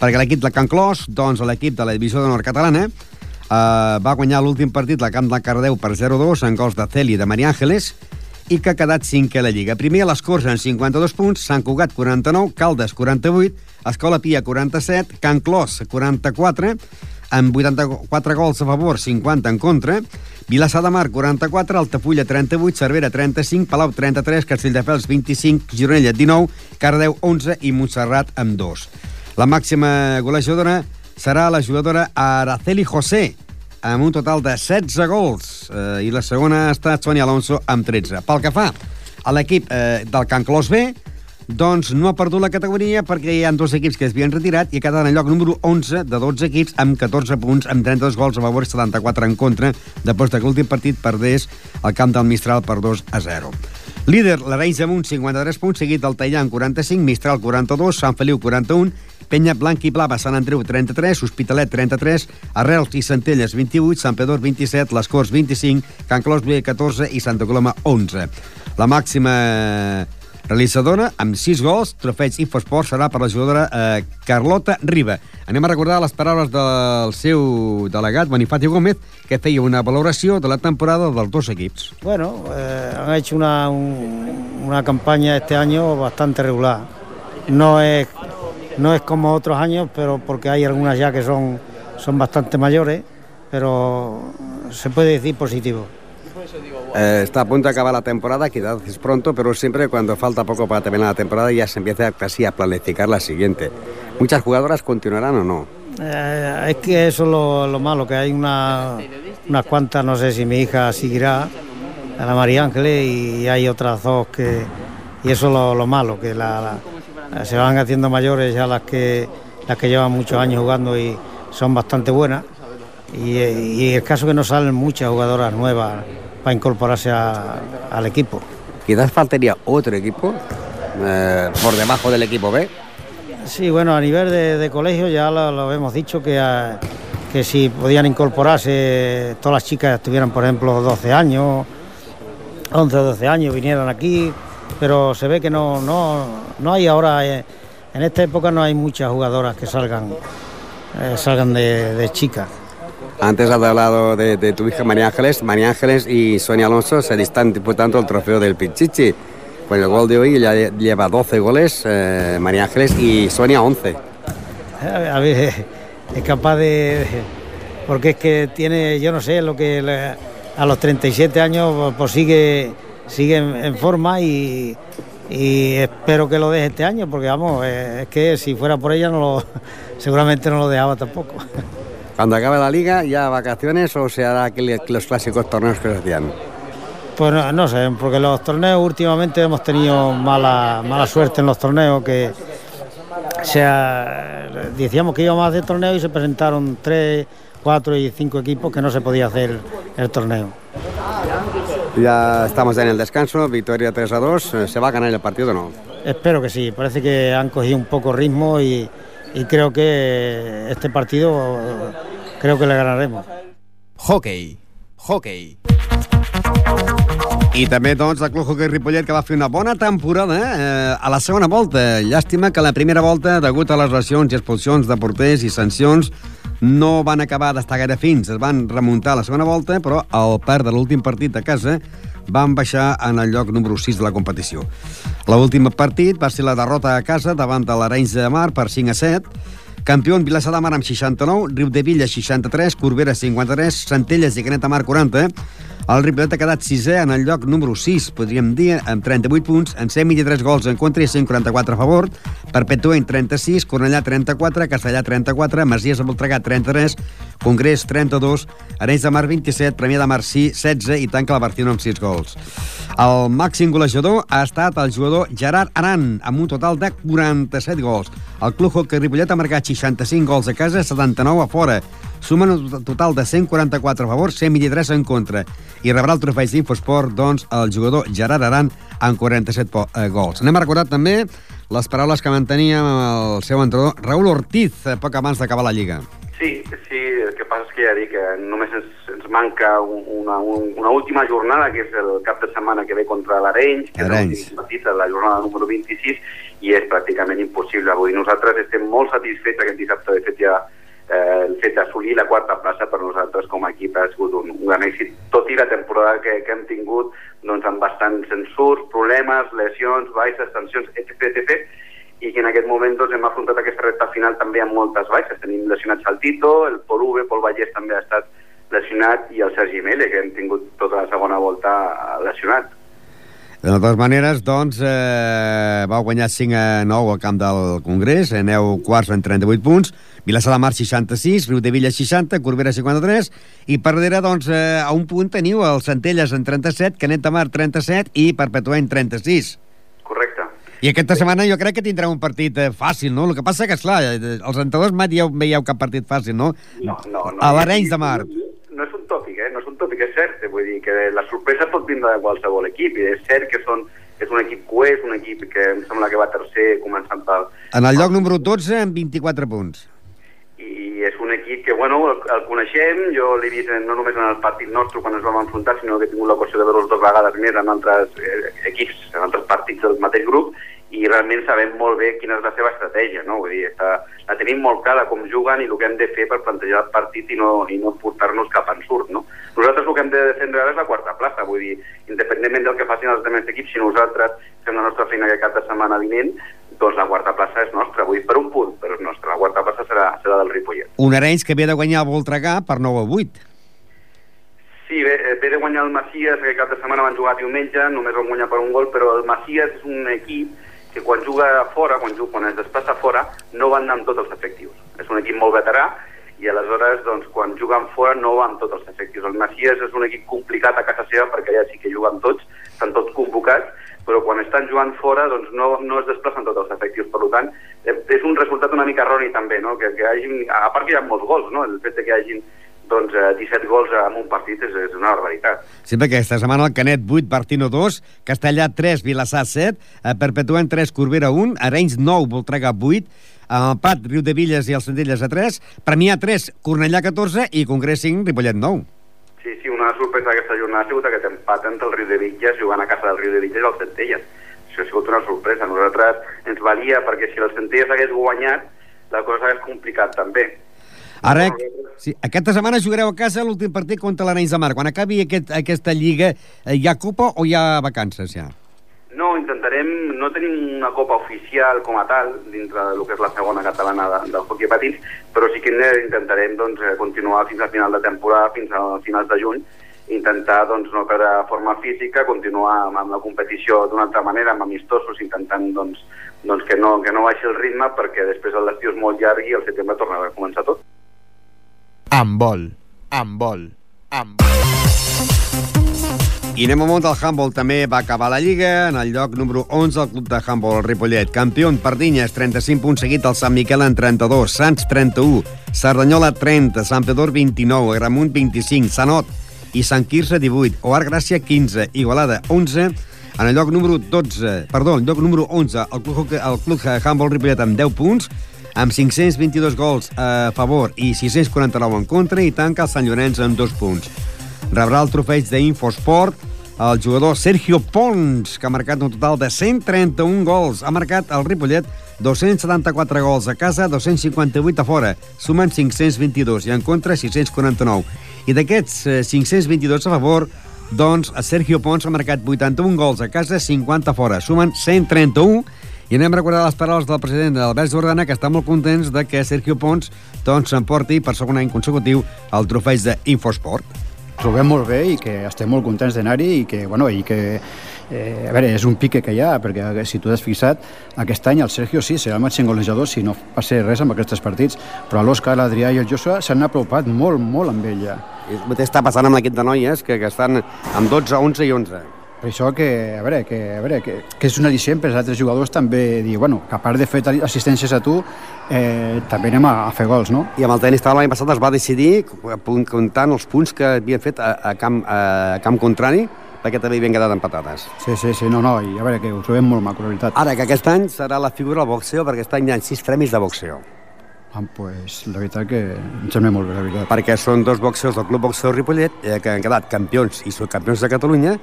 perquè l'equip de Can Clos, doncs l'equip de la divisió de nord catalana, eh, va guanyar l'últim partit al camp del Cardeu per 0-2 en gols de Celi i de Maria Ángeles i que ha quedat cinquè a la Lliga. Primer a les Corts amb 52 punts, Sant Cugat 49, Caldes 48, Escola Pia 47, Can Clos 44, amb 84 gols a favor, 50 en contra, Vilassar de Mar 44, Altafulla 38, Cervera 35, Palau 33, Castelldefels 25, Gironella 19, Cardeu 11 i Montserrat amb 2. La màxima golejadora serà la jugadora Araceli José, amb un total de 16 gols, eh, i la segona ha estat Sonia Alonso amb 13. Pel que fa a l'equip eh, del Can Clos B, doncs no ha perdut la categoria perquè hi ha dos equips que es havien retirat i ha quedat en lloc número 11 de 12 equips amb 14 punts, amb 32 gols a favor i 74 en contra, després que l'últim partit perdés al camp del Mistral per 2 a 0. Líder, l'Arenys amb uns 53 punts, seguit del Tallà amb 45, Mistral 42, Sant Feliu 41, Penya Blanc i Blava, Sant Andreu 33, Hospitalet 33, Arrels i Centelles 28, Sant Pedor 27, Les Corts 25, Can Clos B 14 i Santa Coloma 11. La màxima realitzadora, amb 6 gols, trofeig Infosport serà per la jugadora eh, Carlota Riba. Anem a recordar les paraules del seu delegat, Bonifacio Gómez, que feia una valoració de la temporada dels dos equips. Bueno, eh, han hecho una, un- una campaña este año bastante regular. No es, no es como otros años, pero porque hay algunas ya que son, son bastante mayores, pero se puede decir positivo. Eh, está a punto de acabar la temporada, quizás es pronto, pero siempre cuando falta poco para terminar la temporada ya se empieza casi a planificar la siguiente. ¿Muchas jugadoras continuarán o no? Eh, es que eso es lo, lo malo, que hay una, unas cuantas, no sé si mi hija seguirá, a la María Ángeles, y hay otras dos que... Y eso es lo, lo malo, que la, la- se van haciendo mayores ya las que, las que llevan muchos años jugando y son bastante buenas. Y, eh, y el caso que no salen muchas jugadoras nuevas para incorporarse a- al equipo. Quizás faltaría otro equipo eh, por debajo del equipo B. Sí, bueno, a nivel de, de colegio ya lo, lo hemos dicho que, ah, que si podían incorporarse todas las chicas que estuvieran, por ejemplo, 12 años, 11 o 12 años, vinieran aquí, pero se ve que no, no, no hay ahora, eh, en esta época no hay muchas jugadoras que salgan, eh, salgan de, de chicas. Antes has hablado de, de tu hija María Ángeles. María Ángeles y Sonia Alonso se están disputando el trofeo del Pichichi. Con el gol de hoy ella lleva 12 goles, eh, María Ángeles, y Sonia 11. Eh, A ver, es capaz de, Porque es que tiene, yo no sé, lo que a los 37 años pues sigue, sigue en, en forma y, y espero que lo deje este año, porque vamos, eh, es que si fuera por ella no lo, [laughs] seguramente no lo dejaba tampoco. Cuando acabe la liga, ya vacaciones o se hará aquel- los clásicos torneos que se hacían. Pues no, no sé, porque los torneos últimamente hemos tenido mala, mala suerte en los torneos, que o sea, decíamos que íbamos a hacer torneos y se presentaron tres, cuatro y cinco equipos que no se podía hacer el torneo. Ya estamos en el descanso, victoria 3 a 2. eh, ¿Se va a ganar el partido o no? Espero que sí, parece que han cogido un poco ritmo y, y creo que este partido creo que le ganaremos. Hockey. Hockey. I també, doncs, el Club Hockey Ripollet, que va fer una bona temporada eh, a la segona volta. Llàstima que la primera volta, degut a les lesions i expulsions de porters i sancions, no van acabar d'estar gaire fins. Es van remuntar a la segona volta, però al perdre l'últim partit a casa van baixar en el lloc número 6 de la competició. L'últim partit va ser la derrota a casa davant de l'Arenys de Mar per 5 a 7, Campió en Vilassar de Mar amb 69, Riu de Villa 63, Corbera 53, Centelles i Canet de Mar 40. El Ripollet ha quedat sisè en el lloc número 6, podríem dir, amb 38 punts, en 123 gols en contra i 144 a favor. Perpetuent 36, Cornellà 34, Castellà 34, Masies de Voltregà 33, Congrés 32, Arenys de Mar 27, Premià de Mar 16 i tanca la partida amb 6 gols. El màxim golejador ha estat el jugador Gerard Aran, amb un total de 47 gols. El Club Hockey Ripollet ha marcat 65 gols a casa, 79 a fora. Sumen un total de 144 a favor, 123 en contra. I rebrà el trofeig d'Infosport, doncs, el jugador Gerard Aran amb 47 po- eh, gols. Anem a recordar també les paraules que mantenia el seu entrenador Raúl Ortiz, eh, poc abans d'acabar la Lliga. Sí, sí, el que passa és que ja dic que només ens, ens manca un- una, un, una última jornada, que és el cap de setmana que ve contra l'Arenys, que Arenys. és partit, la jornada número 26, i és pràcticament impossible. Vull dir, nosaltres estem molt satisfets aquest dissabte, de fet ja eh, el fet d'assolir la quarta plaça per nosaltres com a equip ha sigut un, un gran èxit, tot i la temporada que, que hem tingut doncs, amb bastants censurs, problemes, lesions, baixes, sancions, etc, etc, i que en aquest moment doncs, hem afrontat aquesta recta final també amb moltes baixes. Tenim lesionats el Tito, el Pol Uve, Pol Vallès també ha estat lesionat i el Sergi Mele, que hem tingut tota la segona volta lesionat. De totes maneres, doncs, eh, vau guanyar 5 a 9 al camp del Congrés, aneu quarts en 38 punts, Vilassar de Mar 66, Riu de Villa 60, Corbera 53, i per darrere, doncs, eh, a un punt teniu el Centelles en 37, Canet de Mar 37 i Perpetuent 36. Correcte. I aquesta setmana jo crec que tindrà un partit eh, fàcil, no? El que passa que, esclar, eh, els entrenadors mai veieu cap partit fàcil, no? No, no, no. A l'Arenys de Mar. Tòpic, eh? No és cert. eh? Vull dir que la sorpresa pot vindre de qualsevol equip, i és cert que són, és un equip coès, un equip que em sembla que va tercer començant pel, En el lloc número 12 amb 24 punts. i és un equip que, bueno, el, el coneixem, jo l'he vist no només en el partit nostre quan ens vam enfrontar, sinó que he tingut l'ocasió de veure-los dues vegades més en altres eh, equips, en altres partits del mateix grup, i realment sabem molt bé quina és la seva estratègia, no? Vull dir, està, la tenim molt clara com juguen i el que hem de fer per plantejar el partit i no, i no portar-nos cap ensurt, no? Nosaltres el que hem de defendre ara és la quarta plaça, vull dir, independentment del que facin els altres equips, si nosaltres fem la nostra feina aquest cap de setmana vinent, doncs la quarta plaça és nostra, vull dir, per un punt, però és nostra. La quarta plaça serà, serà del Ripollet. Un Arenys que havia de guanyar el Voltregà per 9 a 8. ve de guanyar el Macias, que cap de setmana van jugar diumenge, només van guanyar per un gol, però el Macias és un equip que quan juga fora, quan, juga, quan es desplaça fora, no van amb tots els efectius. És un equip molt veterà i aleshores, doncs, quan juguen fora no van tots els efectius. El Macias és un equip complicat a casa seva perquè allà sí que juguen tots, estan tots convocats, però quan estan jugant fora doncs no, no es desplacen tots els efectius. Per tant, eh, és un resultat una mica erroni també, no? que, que hagin, a part que hi ha molts gols, no? el fet que hagin doncs, eh, 17 gols en un partit és, és una barbaritat. Sí, perquè aquesta setmana el Canet 8, Bartino 2, Castellà 3, Vilassar 7, eh, Perpetuant 3, Corbera 1, Arenys 9, Voltregà 8, el Pat, Riu de Villes i els Centelles a 3, Premià 3, Cornellà 14 i Congrés 5, Ripollet 9. Sí, sí, una sorpresa d'aquesta jornada ha sigut aquest empat entre el Riu de Villes, jugant a casa del Riu de Villes i el Centelles. Això ha sigut una sorpresa. A nosaltres ens valia, perquè si el Centelles hagués guanyat, la cosa hagués complicat també. Ara, sí, aquesta setmana jugareu a casa l'últim partit contra l'Arenys de Mar. Quan acabi aquest, aquesta lliga, eh, hi ha copa o hi ha vacances ja? No, intentarem, no tenim una copa oficial com a tal, dintre del que és la segona catalana de, del hockey patins, però sí que intentarem doncs, eh, continuar fins al final de temporada, fins a finals de juny, intentar doncs, no perdre forma física, continuar amb, amb la competició d'una altra manera, amb amistosos, intentant doncs, doncs que, no, que no baixi el ritme perquè després l'estiu és molt llarg i el setembre tornarà a començar tot. Amb vol, amb vol, amb vol. I anem al món del handball. També va acabar la Lliga. En el lloc número 11 el club de handball Ripollet. Campió en Pardinyes, 35 punts seguit al Sant Miquel en 32, Sants 31, Cerdanyola 30, Sant Pedor 29, Agramunt 25, Sanot i Sant Quirze 18, Oar Gràcia 15, Igualada 11, en el lloc número 12, perdó, el lloc número 11, el club, el club handball Ripollet amb 10 punts, amb 522 gols a favor i 649 en contra, i tanca el Sant Llorenç amb 2 punts rebrà el trofeig d'Infosport el jugador Sergio Pons, que ha marcat un total de 131 gols. Ha marcat el Ripollet 274 gols a casa, 258 a fora. Sumen 522 i en contra 649. I d'aquests 522 eh, a favor, doncs Sergio Pons ha marcat 81 gols a casa, 50 a fora. Sumen 131 i anem a recordar les paraules del president Albert Jordana, que està molt contents de que Sergio Pons doncs, s'emporti per segon any consecutiu el trofeig d'Infosport trobem molt bé i que estem molt contents d'anar-hi i que, bueno, i que eh, a veure, és un pique que hi ha, perquè si tu has fixat, aquest any el Sergio sí, serà el màxim golejador si no passa res amb aquests partits, però l'Òscar, l'Adrià i el Joshua s'han apropat molt, molt amb ell ja. I el mateix està passant amb l'equip de noies, que, que estan amb 12, 11 i 11. Per això que, a veure, que, a veure, que, que és una al·licient per als altres jugadors també dir, bueno, que a part de fer assistències a tu, eh, també anem a, a fer gols, no? I amb el tenis l'any passat es va decidir, comptant els punts que havien fet a, a, camp, a camp contrari, perquè també havien quedat empatades. Sí, sí, sí, no, no, i a veure, que ho trobem molt maco, la veritat. Ara, que aquest any serà la figura del boxeo, perquè aquest any hi ha sis premis de boxeo. Ah, pues, la veritat que em sembla molt bé, la veritat. Perquè són dos boxeos del Club Boxeo Ripollet eh, que han quedat campions i subcampions de Catalunya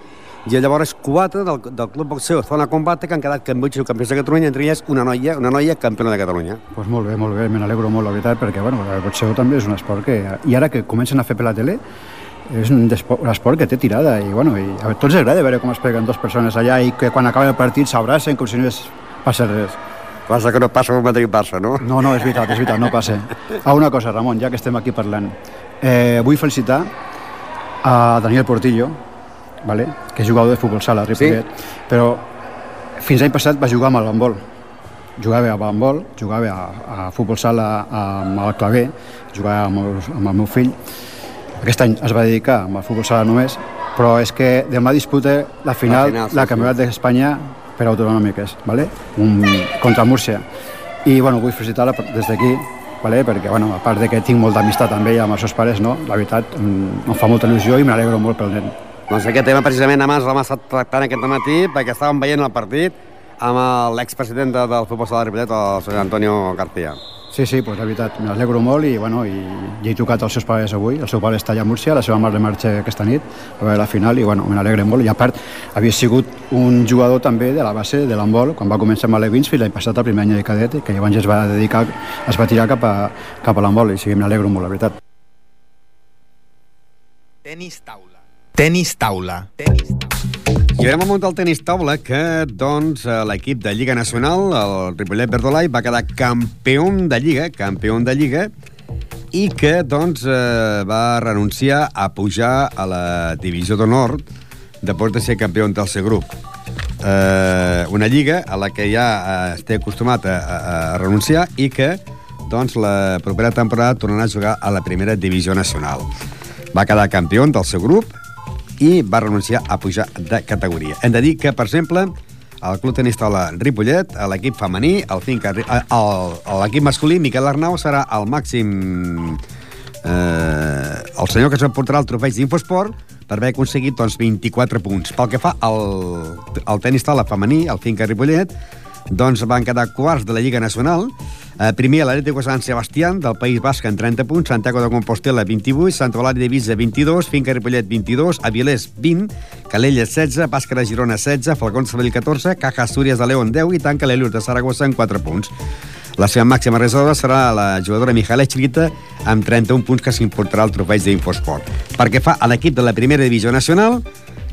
i llavors quatre del, del Club Boxeo Zona Combate que han quedat campions i campions de Catalunya, entre elles una noia, una noia campiona de Catalunya. Pues molt bé, molt bé, me n'alegro molt, la veritat, perquè bueno, el boxeo també és un esport que... I ara que comencen a fer per la tele, és un, un esport que té tirada i, bueno, i a tots agrada veure com es peguen dues persones allà i que quan acaba el partit s'abracen com si no es passa res. Passa que no passa com Madrid-Barça, no? No, no, és veritat, és veritat, no passa. Ah, una cosa, Ramon, ja que estem aquí parlant. Eh, vull felicitar a Daniel Portillo, vale? que és jugador de futbol sala, Ripollet, sí? però fins l'any passat va jugar amb el handbol. Jugava a handbol, jugava a, a futbol sala amb el claver, jugava amb el, amb el meu fill. Aquest any es va dedicar amb el futbol sala només, però és que demà disputa la final, la, final, sí, la campionat sí. d'Espanya per autonòmiques, ¿vale? Un, contra Múrcia. I bueno, vull felicitar-la des d'aquí, ¿vale? perquè bueno, a part de que tinc molta amistat amb ella, amb els seus pares, no? la veritat em fa molta il·lusió i m'alegro molt pel nen. Doncs aquest tema precisament abans l'hem estat tractant aquest matí perquè estàvem veient el partit amb l'expresident del futbol sala de Ripollet, el senyor Antonio García. Sí, sí, pues, la veritat, m'alegro molt i, bueno, i, i he trucat als seus pares avui. El seu pare està allà a Múrcia, la seva mare marxa aquesta nit a veure la final i bueno, me n'alegre molt. I a part, havia sigut un jugador també de la base de l'handbol quan va començar amb l'Aleguins fins l'any passat, el primer any de cadet, que llavors es va dedicar, es va tirar cap a, cap a l'handbol i sí, m'alegro molt, la veritat. Tenis taula. Tenis taula. Tenis taula. I anem al món del tenis taula que, doncs, eh, l'equip de Lliga Nacional, el Ripollet Verdolai, va quedar campió de Lliga, campió de Lliga, i que doncs, eh, va renunciar a pujar a la divisió d'honor després de ser campió del seu grup. Eh, una lliga a la que ja eh, esté acostumat a, a, a renunciar i que doncs, la propera temporada tornarà a jugar a la primera divisió nacional. Va quedar campió del seu grup i va renunciar a pujar de categoria. Hem de dir que, per exemple, el Club Tenis Taula Ripollet, a l'equip femení, Finca, l'equip masculí, Miquel Arnau serà el màxim... Eh, el senyor que s'emportarà el trofeig d'Infosport per haver aconseguit doncs, 24 punts. Pel que fa al, al tenis taula femení, el Finca Ripollet, doncs van quedar quarts de la Lliga Nacional. Eh, primer, l'Atlético San Sebastián, del País Basc, en 30 punts, Santiago de Compostela, 28, Sant Olari de Visa, 22, Finca Ripollet, 22, Avilés, 20, Calella, 16, Bàscara Girona, 16, Falcons Sabell, 14, Caja Astúries de León, 10 i tanca l'Elius de Saragossa en 4 punts. La seva màxima reserva serà la jugadora Mijaela Chirita amb 31 punts que s'importarà el trofeig d'Infosport. Perquè fa a l'equip de la primera divisió nacional,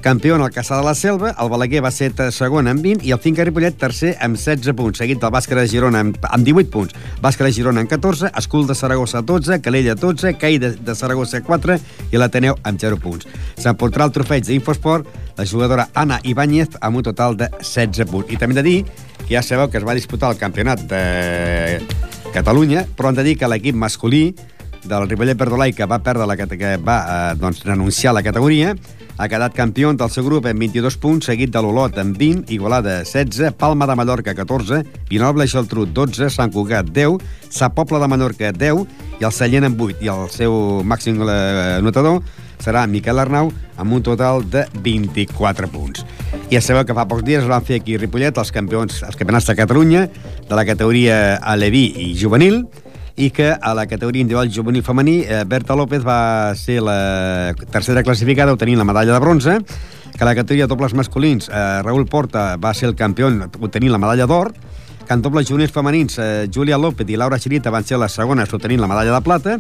campió en el Caçà de la Selva, el Balaguer va ser segon amb 20 i el Finca Ripollet tercer amb 16 punts, seguit del Bàscara de Girona amb, amb 18 punts, Bàscara de Girona amb 14, Escul de Saragossa 12, Calella 12, Cai de, de Saragossa 4 i l'Ateneu amb 0 punts. S'emportarà el trofeig d'Infosport la jugadora Anna Ibáñez amb un total de 16 punts. I també de dir que ja sabeu que es va disputar el campionat de Catalunya, però hem de dir que l'equip masculí del Ripollet Verdolai, que va perdre la que va eh, doncs, renunciar a la categoria, ha quedat campió del seu grup amb 22 punts, seguit de l'Olot amb 20, Igualada 16, Palma de Mallorca 14, Vinoble i Geltrú 12, Sant Cugat 10, Sa Pobla de Menorca 10 i el Sallent amb 8. I el seu màxim eh, notador serà Miquel Arnau amb un total de 24 punts. I ja sabeu que fa pocs dies es van fer aquí a Ripollet els campions, els campionats de Catalunya de la categoria Aleví i Juvenil, i que a la categoria individual juvenil femení eh, Berta López va ser la tercera classificada obtenint la medalla de bronze, que a la categoria de dobles masculins eh, Raül Porta va ser el campió obtenint la medalla d'or, dobles juvenils femenins eh, Júlia López i Laura Xirita van ser les segones obtenint la medalla de plata,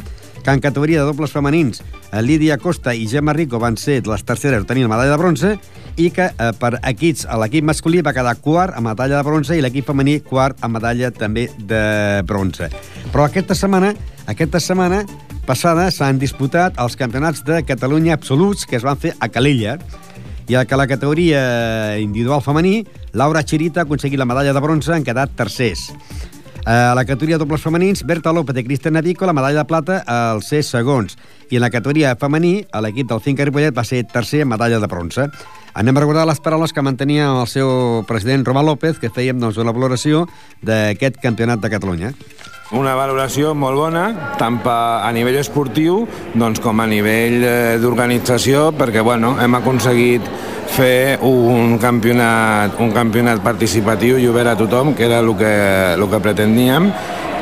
que en categoria de dobles femenins eh, Lídia Costa i Gemma Rico van ser les terceres obtenint la medalla de bronze i que eh, per equips l'equip masculí va quedar quart amb medalla de bronze i l'equip femení quart amb medalla també de bronze. Però aquesta setmana, aquesta setmana passada s'han disputat els campionats de Catalunya absoluts que es van fer a Calella i a la categoria individual femení, Laura Chirita ha aconseguit la medalla de bronze, han quedat tercers. A la categoria de dobles femenins, Berta López i Cristina Vico, la medalla de plata als ser segons. I en la categoria femení, l'equip del Finca Ripollet va ser tercer medalla de bronze. Anem a recordar les paraules que mantenia el seu president Romà López, que fèiem doncs, una valoració d'aquest campionat de Catalunya. Una valoració molt bona, tant a nivell esportiu doncs, com a nivell eh, d'organització, perquè bueno, hem aconseguit fer un campionat, un campionat participatiu i obert a tothom, que era el que, el que pretendíem,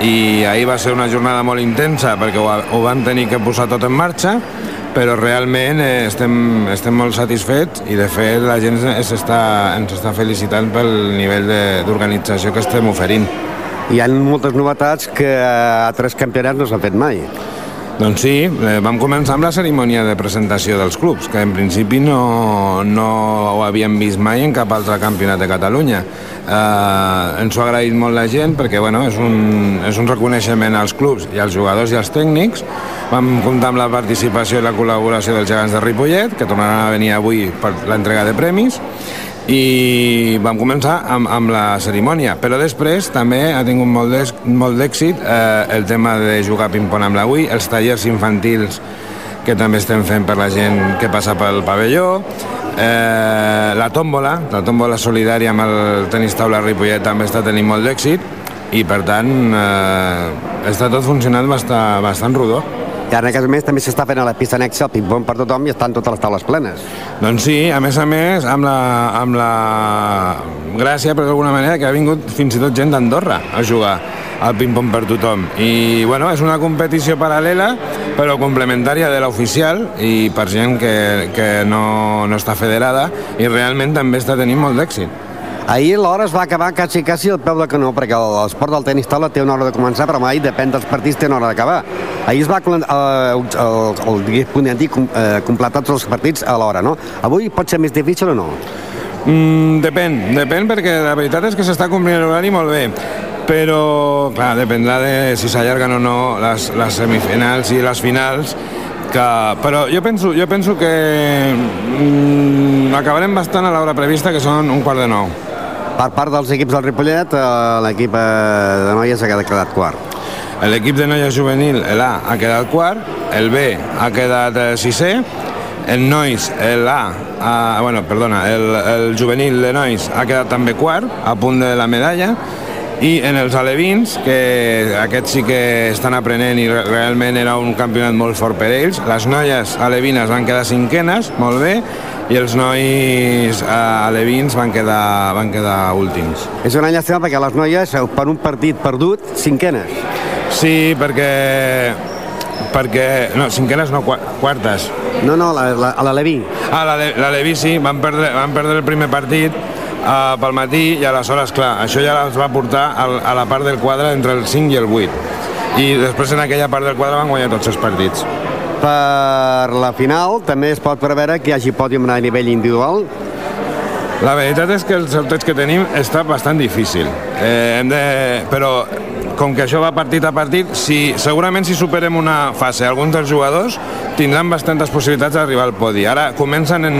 i ahir va ser una jornada molt intensa perquè ho, ho vam tenir que posar tot en marxa, però realment eh, estem, estem molt satisfets i de fet la gent ens està, ens està felicitant pel nivell d'organització que estem oferint. Hi ha moltes novetats que a tres campionats no s'han fet mai. Doncs sí, eh, vam començar amb la cerimònia de presentació dels clubs, que en principi no, no ho havíem vist mai en cap altre campionat de Catalunya. Eh, ens ho ha agraït molt la gent perquè bueno, és, un, és un reconeixement als clubs i als jugadors i als tècnics. Vam comptar amb la participació i la col·laboració dels gegants de Ripollet, que tornaran a venir avui per l'entrega de premis, i vam començar amb, amb la cerimònia, però després també ha tingut molt d'èxit eh, el tema de jugar ping-pong amb la els tallers infantils que també estem fent per la gent que passa pel pavelló, eh, la tòmbola, la tòmbola solidària amb el tenis taula Ripollet també està tenint molt d'èxit i per tant eh, està tot funcionant bastant, bastant rodó. I ara, a més, també s'està fent a la pista anexa el ping-pong per tothom i estan totes les taules plenes. Doncs sí, a més a més, amb la, amb la gràcia, per d'alguna manera, que ha vingut fins i tot gent d'Andorra a jugar al ping-pong per tothom. I, bueno, és una competició paral·lela, però complementària de l'oficial i per gent que, que no, no està federada i realment també està tenint molt d'èxit. Ahir l'hora es va acabar quasi, quasi al peu de canó, perquè l'esport del tenis taula té una hora de començar, però mai depèn dels partits, té una hora d'acabar. Ahir es va, eh, el, el, el, dir, eh, completar tots els partits a l'hora, no? Avui pot ser més difícil o no? Mm, depèn, depèn perquè la veritat és que s'està complint l'horari molt bé. però, clar, dependrà de si s'allarguen o no les, les semifinals i les finals, que, però jo penso, jo penso que mm, acabarem bastant a l'hora prevista, que són un quart de nou. Per part dels equips del Ripollet, eh, l'equip eh, de noies ha quedat quart. L'equip de noies juvenil, l'A, ha quedat quart, el B ha quedat eh, sisè, el nois, l'A, bueno, perdona, el, el juvenil de nois ha quedat també quart, a punt de la medalla, i en els alevins, que aquests sí que estan aprenent i realment era un campionat molt fort per ells, les noies alevines van quedar cinquenes, molt bé, i els nois eh, alevins van quedar, van quedar últims. És una llàstima perquè les noies, eh, per un partit perdut, cinquenes. Sí, perquè... perquè no, cinquenes no, quartes. No, no, a l'Aleví. Ah, l'Aleví sí, van perdre, van perdre el primer partit uh, pel matí i aleshores, clar, això ja els va portar al, a la part del quadre entre el 5 i el 8. I després en aquella part del quadre van guanyar tots els partits. Per la final també es pot preveure que hi hagi pòdium a nivell individual? La veritat és que el sorteig que tenim està bastant difícil. Eh, hem de... Però com que això va partit a partit, si, segurament si superem una fase, alguns dels jugadors tindran bastantes possibilitats d'arribar al podi. Ara comencen en,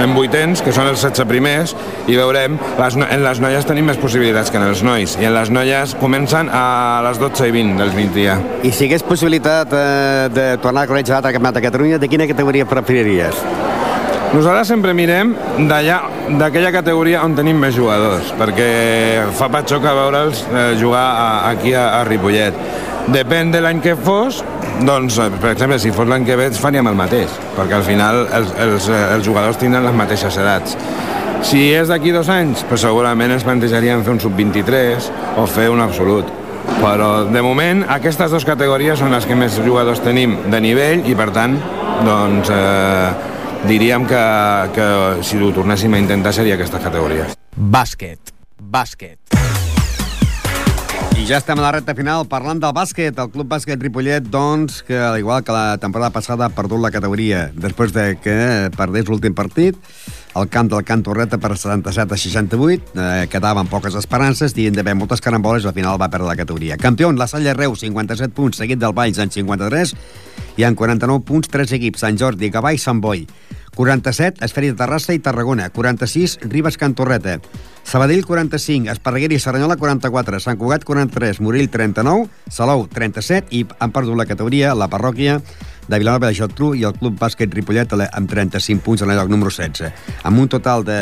en vuitens, que són els 16 primers, i veurem, les, en les noies tenim més possibilitats que en els nois, i en les noies comencen a les 12 i 20 del 20 dia. I si hagués possibilitat eh, de tornar a conèixer l'altre campionat de Catalunya, de quina categoria preferiries? Nosaltres sempre mirem d'allà, d'aquella categoria on tenim més jugadors, perquè fa patxoca veure'ls eh, jugar a, aquí a, a Ripollet. Depèn de l'any que fos, doncs, eh, per exemple, si fos l'any que ve faríem el mateix, perquè al final els, els, eh, els jugadors tindran les mateixes edats. Si és d'aquí dos anys, doncs segurament ens plantejaríem fer un sub-23 o fer un absolut. Però, de moment, aquestes dues categories són les que més jugadors tenim de nivell i, per tant, doncs, eh, diríem que, que si ho tornéssim a intentar seria aquestes categories. Bàsquet. Bàsquet. I ja estem a la recta final parlant del bàsquet. El Club Bàsquet Ripollet, doncs, que al igual que la temporada passada ha perdut la categoria després de que perdés l'últim partit, el camp del Can Torreta per 77 a 68, eh, quedaven poques esperances, dient d'haver moltes caramboles, al final va perdre la categoria. Campió, la Salle Reus, 57 punts, seguit del Valls en 53, i en 49 punts, tres equips, Sant Jordi, Gavà i Sant Boi. 47, Esferi de Terrassa i Tarragona. 46, Ribes Cantorreta. Sabadell, 45, Esparreguera i Serranyola, 44, Sant Cugat, 43, Morell, 39, Salou, 37, i han perdut la categoria la parròquia de Vilanova de Geltrú i el Club Bàsquet Ripollet amb 35 punts en el lloc número 16, amb un total de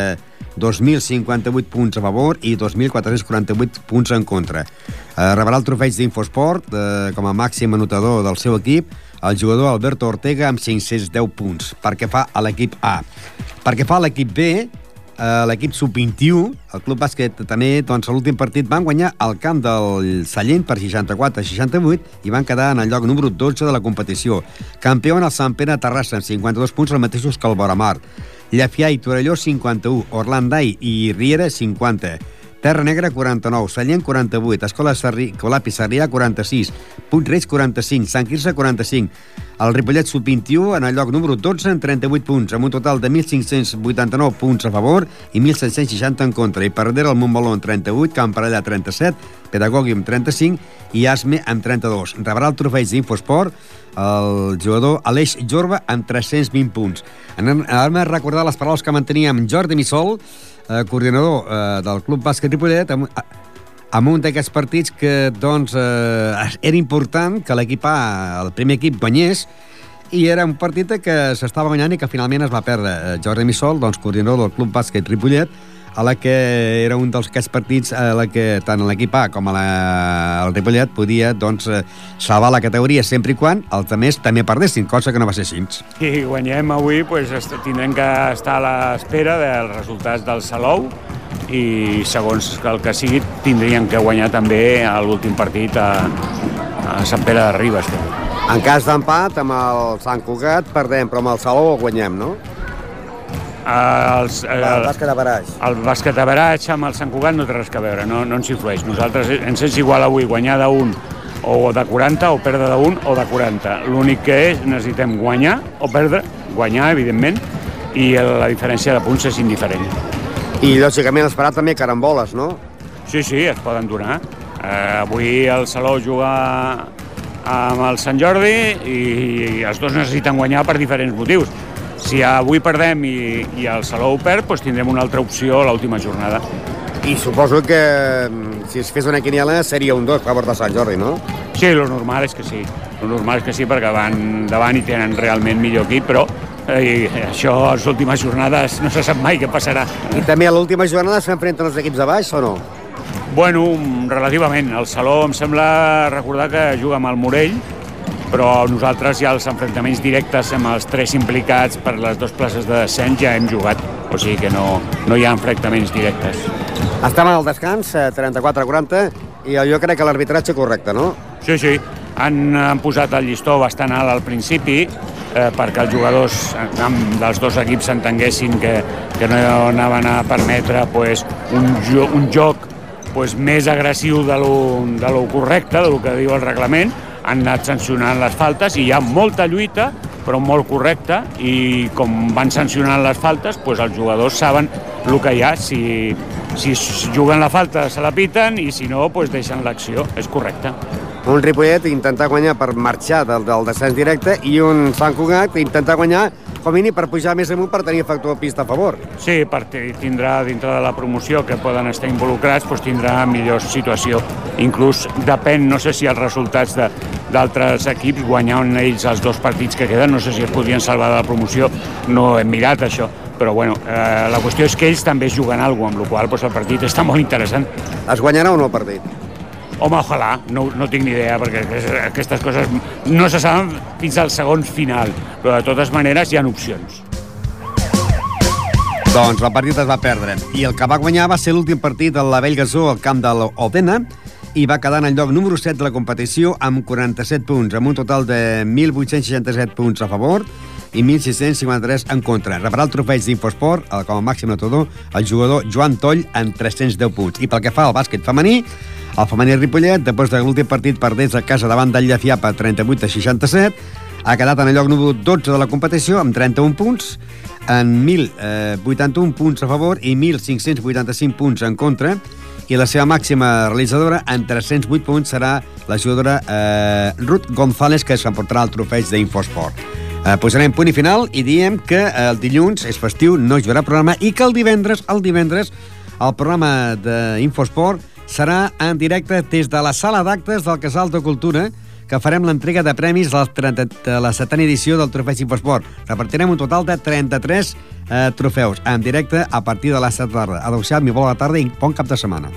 2.058 punts a favor i 2.448 punts en contra. Eh, rebrà el trofeig d'Infosport eh, com a màxim anotador del seu equip el jugador Alberto Ortega amb 510 punts, perquè fa a l'equip A. Perquè fa a l'equip B, eh, l'equip sub-21, el Club Bàsquet també, doncs, l'últim partit van guanyar el camp del Sallent per 64 a 68 i van quedar en el lloc número 12 de la competició. Campió en el Sant Pere Terrassa amb 52 punts, els mateixos que el Boramar. Llafià i Torelló 51, Orlandai i Riera 50. Terra Negra 49, Sallent 48, Escola Sarri, Colapi Sarrià 46, Puig Reig 45, Sant Quirze 45, el Ripollet Sub-21 en el lloc número 12 en 38 punts, amb un total de 1.589 punts a favor i 1.760 en contra. I per darrere el Montmeló en 38, Camp Parellà 37, Pedagogui amb 35 i Asme amb 32. Rebrà el trofeig d'Infosport el jugador Aleix Jorba amb 320 punts. Anem a recordar les paraules que manteníem Jordi Missol, eh, coordinador eh, del Club Bàsquet Ripollet, amb, amb un d'aquests partits que doncs, eh, era important que l'equip A, el primer equip, guanyés, i era un partit que s'estava guanyant i que finalment es va perdre. Eh, Jordi Missol, doncs, coordinador del Club Bàsquet Ripollet, a la que era un dels aquests partits a la que tant l'equip A com a la, el Ripollet podia doncs, eh, salvar la categoria sempre i quan els altres també perdessin, cosa que no va ser així. Si guanyem avui, pues, tindrem que estar a l'espera dels resultats del Salou i segons el que sigui tindrien que guanyar també a l'últim partit a, a Sant Pere de Ribes. En cas d'empat, amb el Sant Cugat perdem, però amb el Salou el guanyem, no? Els, el, el bàsquet a Baraix. El bàsquet a Baraix amb el Sant Cugat no té res a veure, no, no ens influeix. Nosaltres ens és igual avui guanyar d'un o de 40 o perdre d'un o de 40. L'únic que és necessitem guanyar o perdre, guanyar, evidentment, i la diferència de punts és indiferent. I, lògicament, esperar també caramboles, no? Sí, sí, es poden donar. Eh, avui el Salou juga amb el Sant Jordi i, i els dos necessiten guanyar per diferents motius. Si avui perdem i, i el Salou perd, doncs tindrem una altra opció a l'última jornada. I suposo que mm, si es fes una quiniela seria un 2 a favor de Sant Jordi, no? Sí, lo normal és que sí. Lo normal és que sí perquè van davant i tenen realment millor equip, però eh, això a les últimes jornades no se sap mai què passarà. I també a l'última jornada s'enfrenten els equips de baix o no? Bueno, relativament. El Saló em sembla recordar que juga amb el Morell, però nosaltres ja els enfrontaments directes amb els tres implicats per les dues places de descens ja hem jugat, o sigui que no, no hi ha enfrontaments directes. Estem al descans, eh, 34-40, i jo crec que l'arbitratge correcte, no? Sí, sí. Han, han posat el llistó bastant alt al principi eh, perquè els jugadors amb, dels dos equips s'entenguessin que, que no anaven a permetre pues, un, jo, un joc pues, més agressiu de lo, de lo correcte, de lo que diu el reglament, han anat sancionant les faltes i hi ha molta lluita, però molt correcta, i com van sancionant les faltes, pues, els jugadors saben el que hi ha, si, si juguen la falta se la piten i si no, pues, deixen l'acció, és correcte. Un Ripollet intentar guanyar per marxar del, del descens directe i un Sant Cugat intentar guanyar com a mínim per pujar més amunt per tenir factor pista a favor. Sí, perquè tindrà dintre de la promoció que poden estar involucrats, doncs tindrà millor situació. Inclús depèn, no sé si els resultats de, d'altres equips guanyant ells els dos partits que queden, no sé si es podrien salvar de la promoció, no hem mirat això, però bueno, eh, la qüestió és que ells també juguen alguna cosa, amb la qual cosa, doncs, el partit està molt interessant. Es guanyarà o no el partit? Home, ojalà, no, no tinc ni idea, perquè aquestes coses no se saben fins al segon final, però de totes maneres hi ha opcions. Doncs el partit es va perdre. I el que va guanyar va ser l'últim partit de la Vell Gasó al camp de l'Odena i va quedar en el lloc número 7 de la competició amb 47 punts, amb un total de 1.867 punts a favor i 1.653 en contra. Rebrà el trofeig d'Infosport, com a màxim notador, el jugador Joan Toll amb 310 punts. I pel que fa al bàsquet femení, el femení Ripollet, després de l'últim partit perdés a casa davant del Llafià per 38 a 67, ha quedat en el lloc número 12 de la competició amb 31 punts, en 1.081 punts a favor i 1.585 punts en contra, i la seva màxima realitzadora en 308 punts serà la jugadora eh, Ruth González, que s'emportarà el trofeig d'Infosport. Eh, posarem punt i final i diem que el dilluns és festiu, no haurà programa i que el divendres, el divendres, el programa d'Infosport serà en directe des de la sala d'actes del Casal de Cultura, que farem l'entrega de premis de la, 30, de la setena edició del Trofeig Infosport. Repartirem un total de 33 eh, trofeus en directe a partir de les 7 de la tarda. Adéu-siau, mi bona tarda i bon cap de setmana.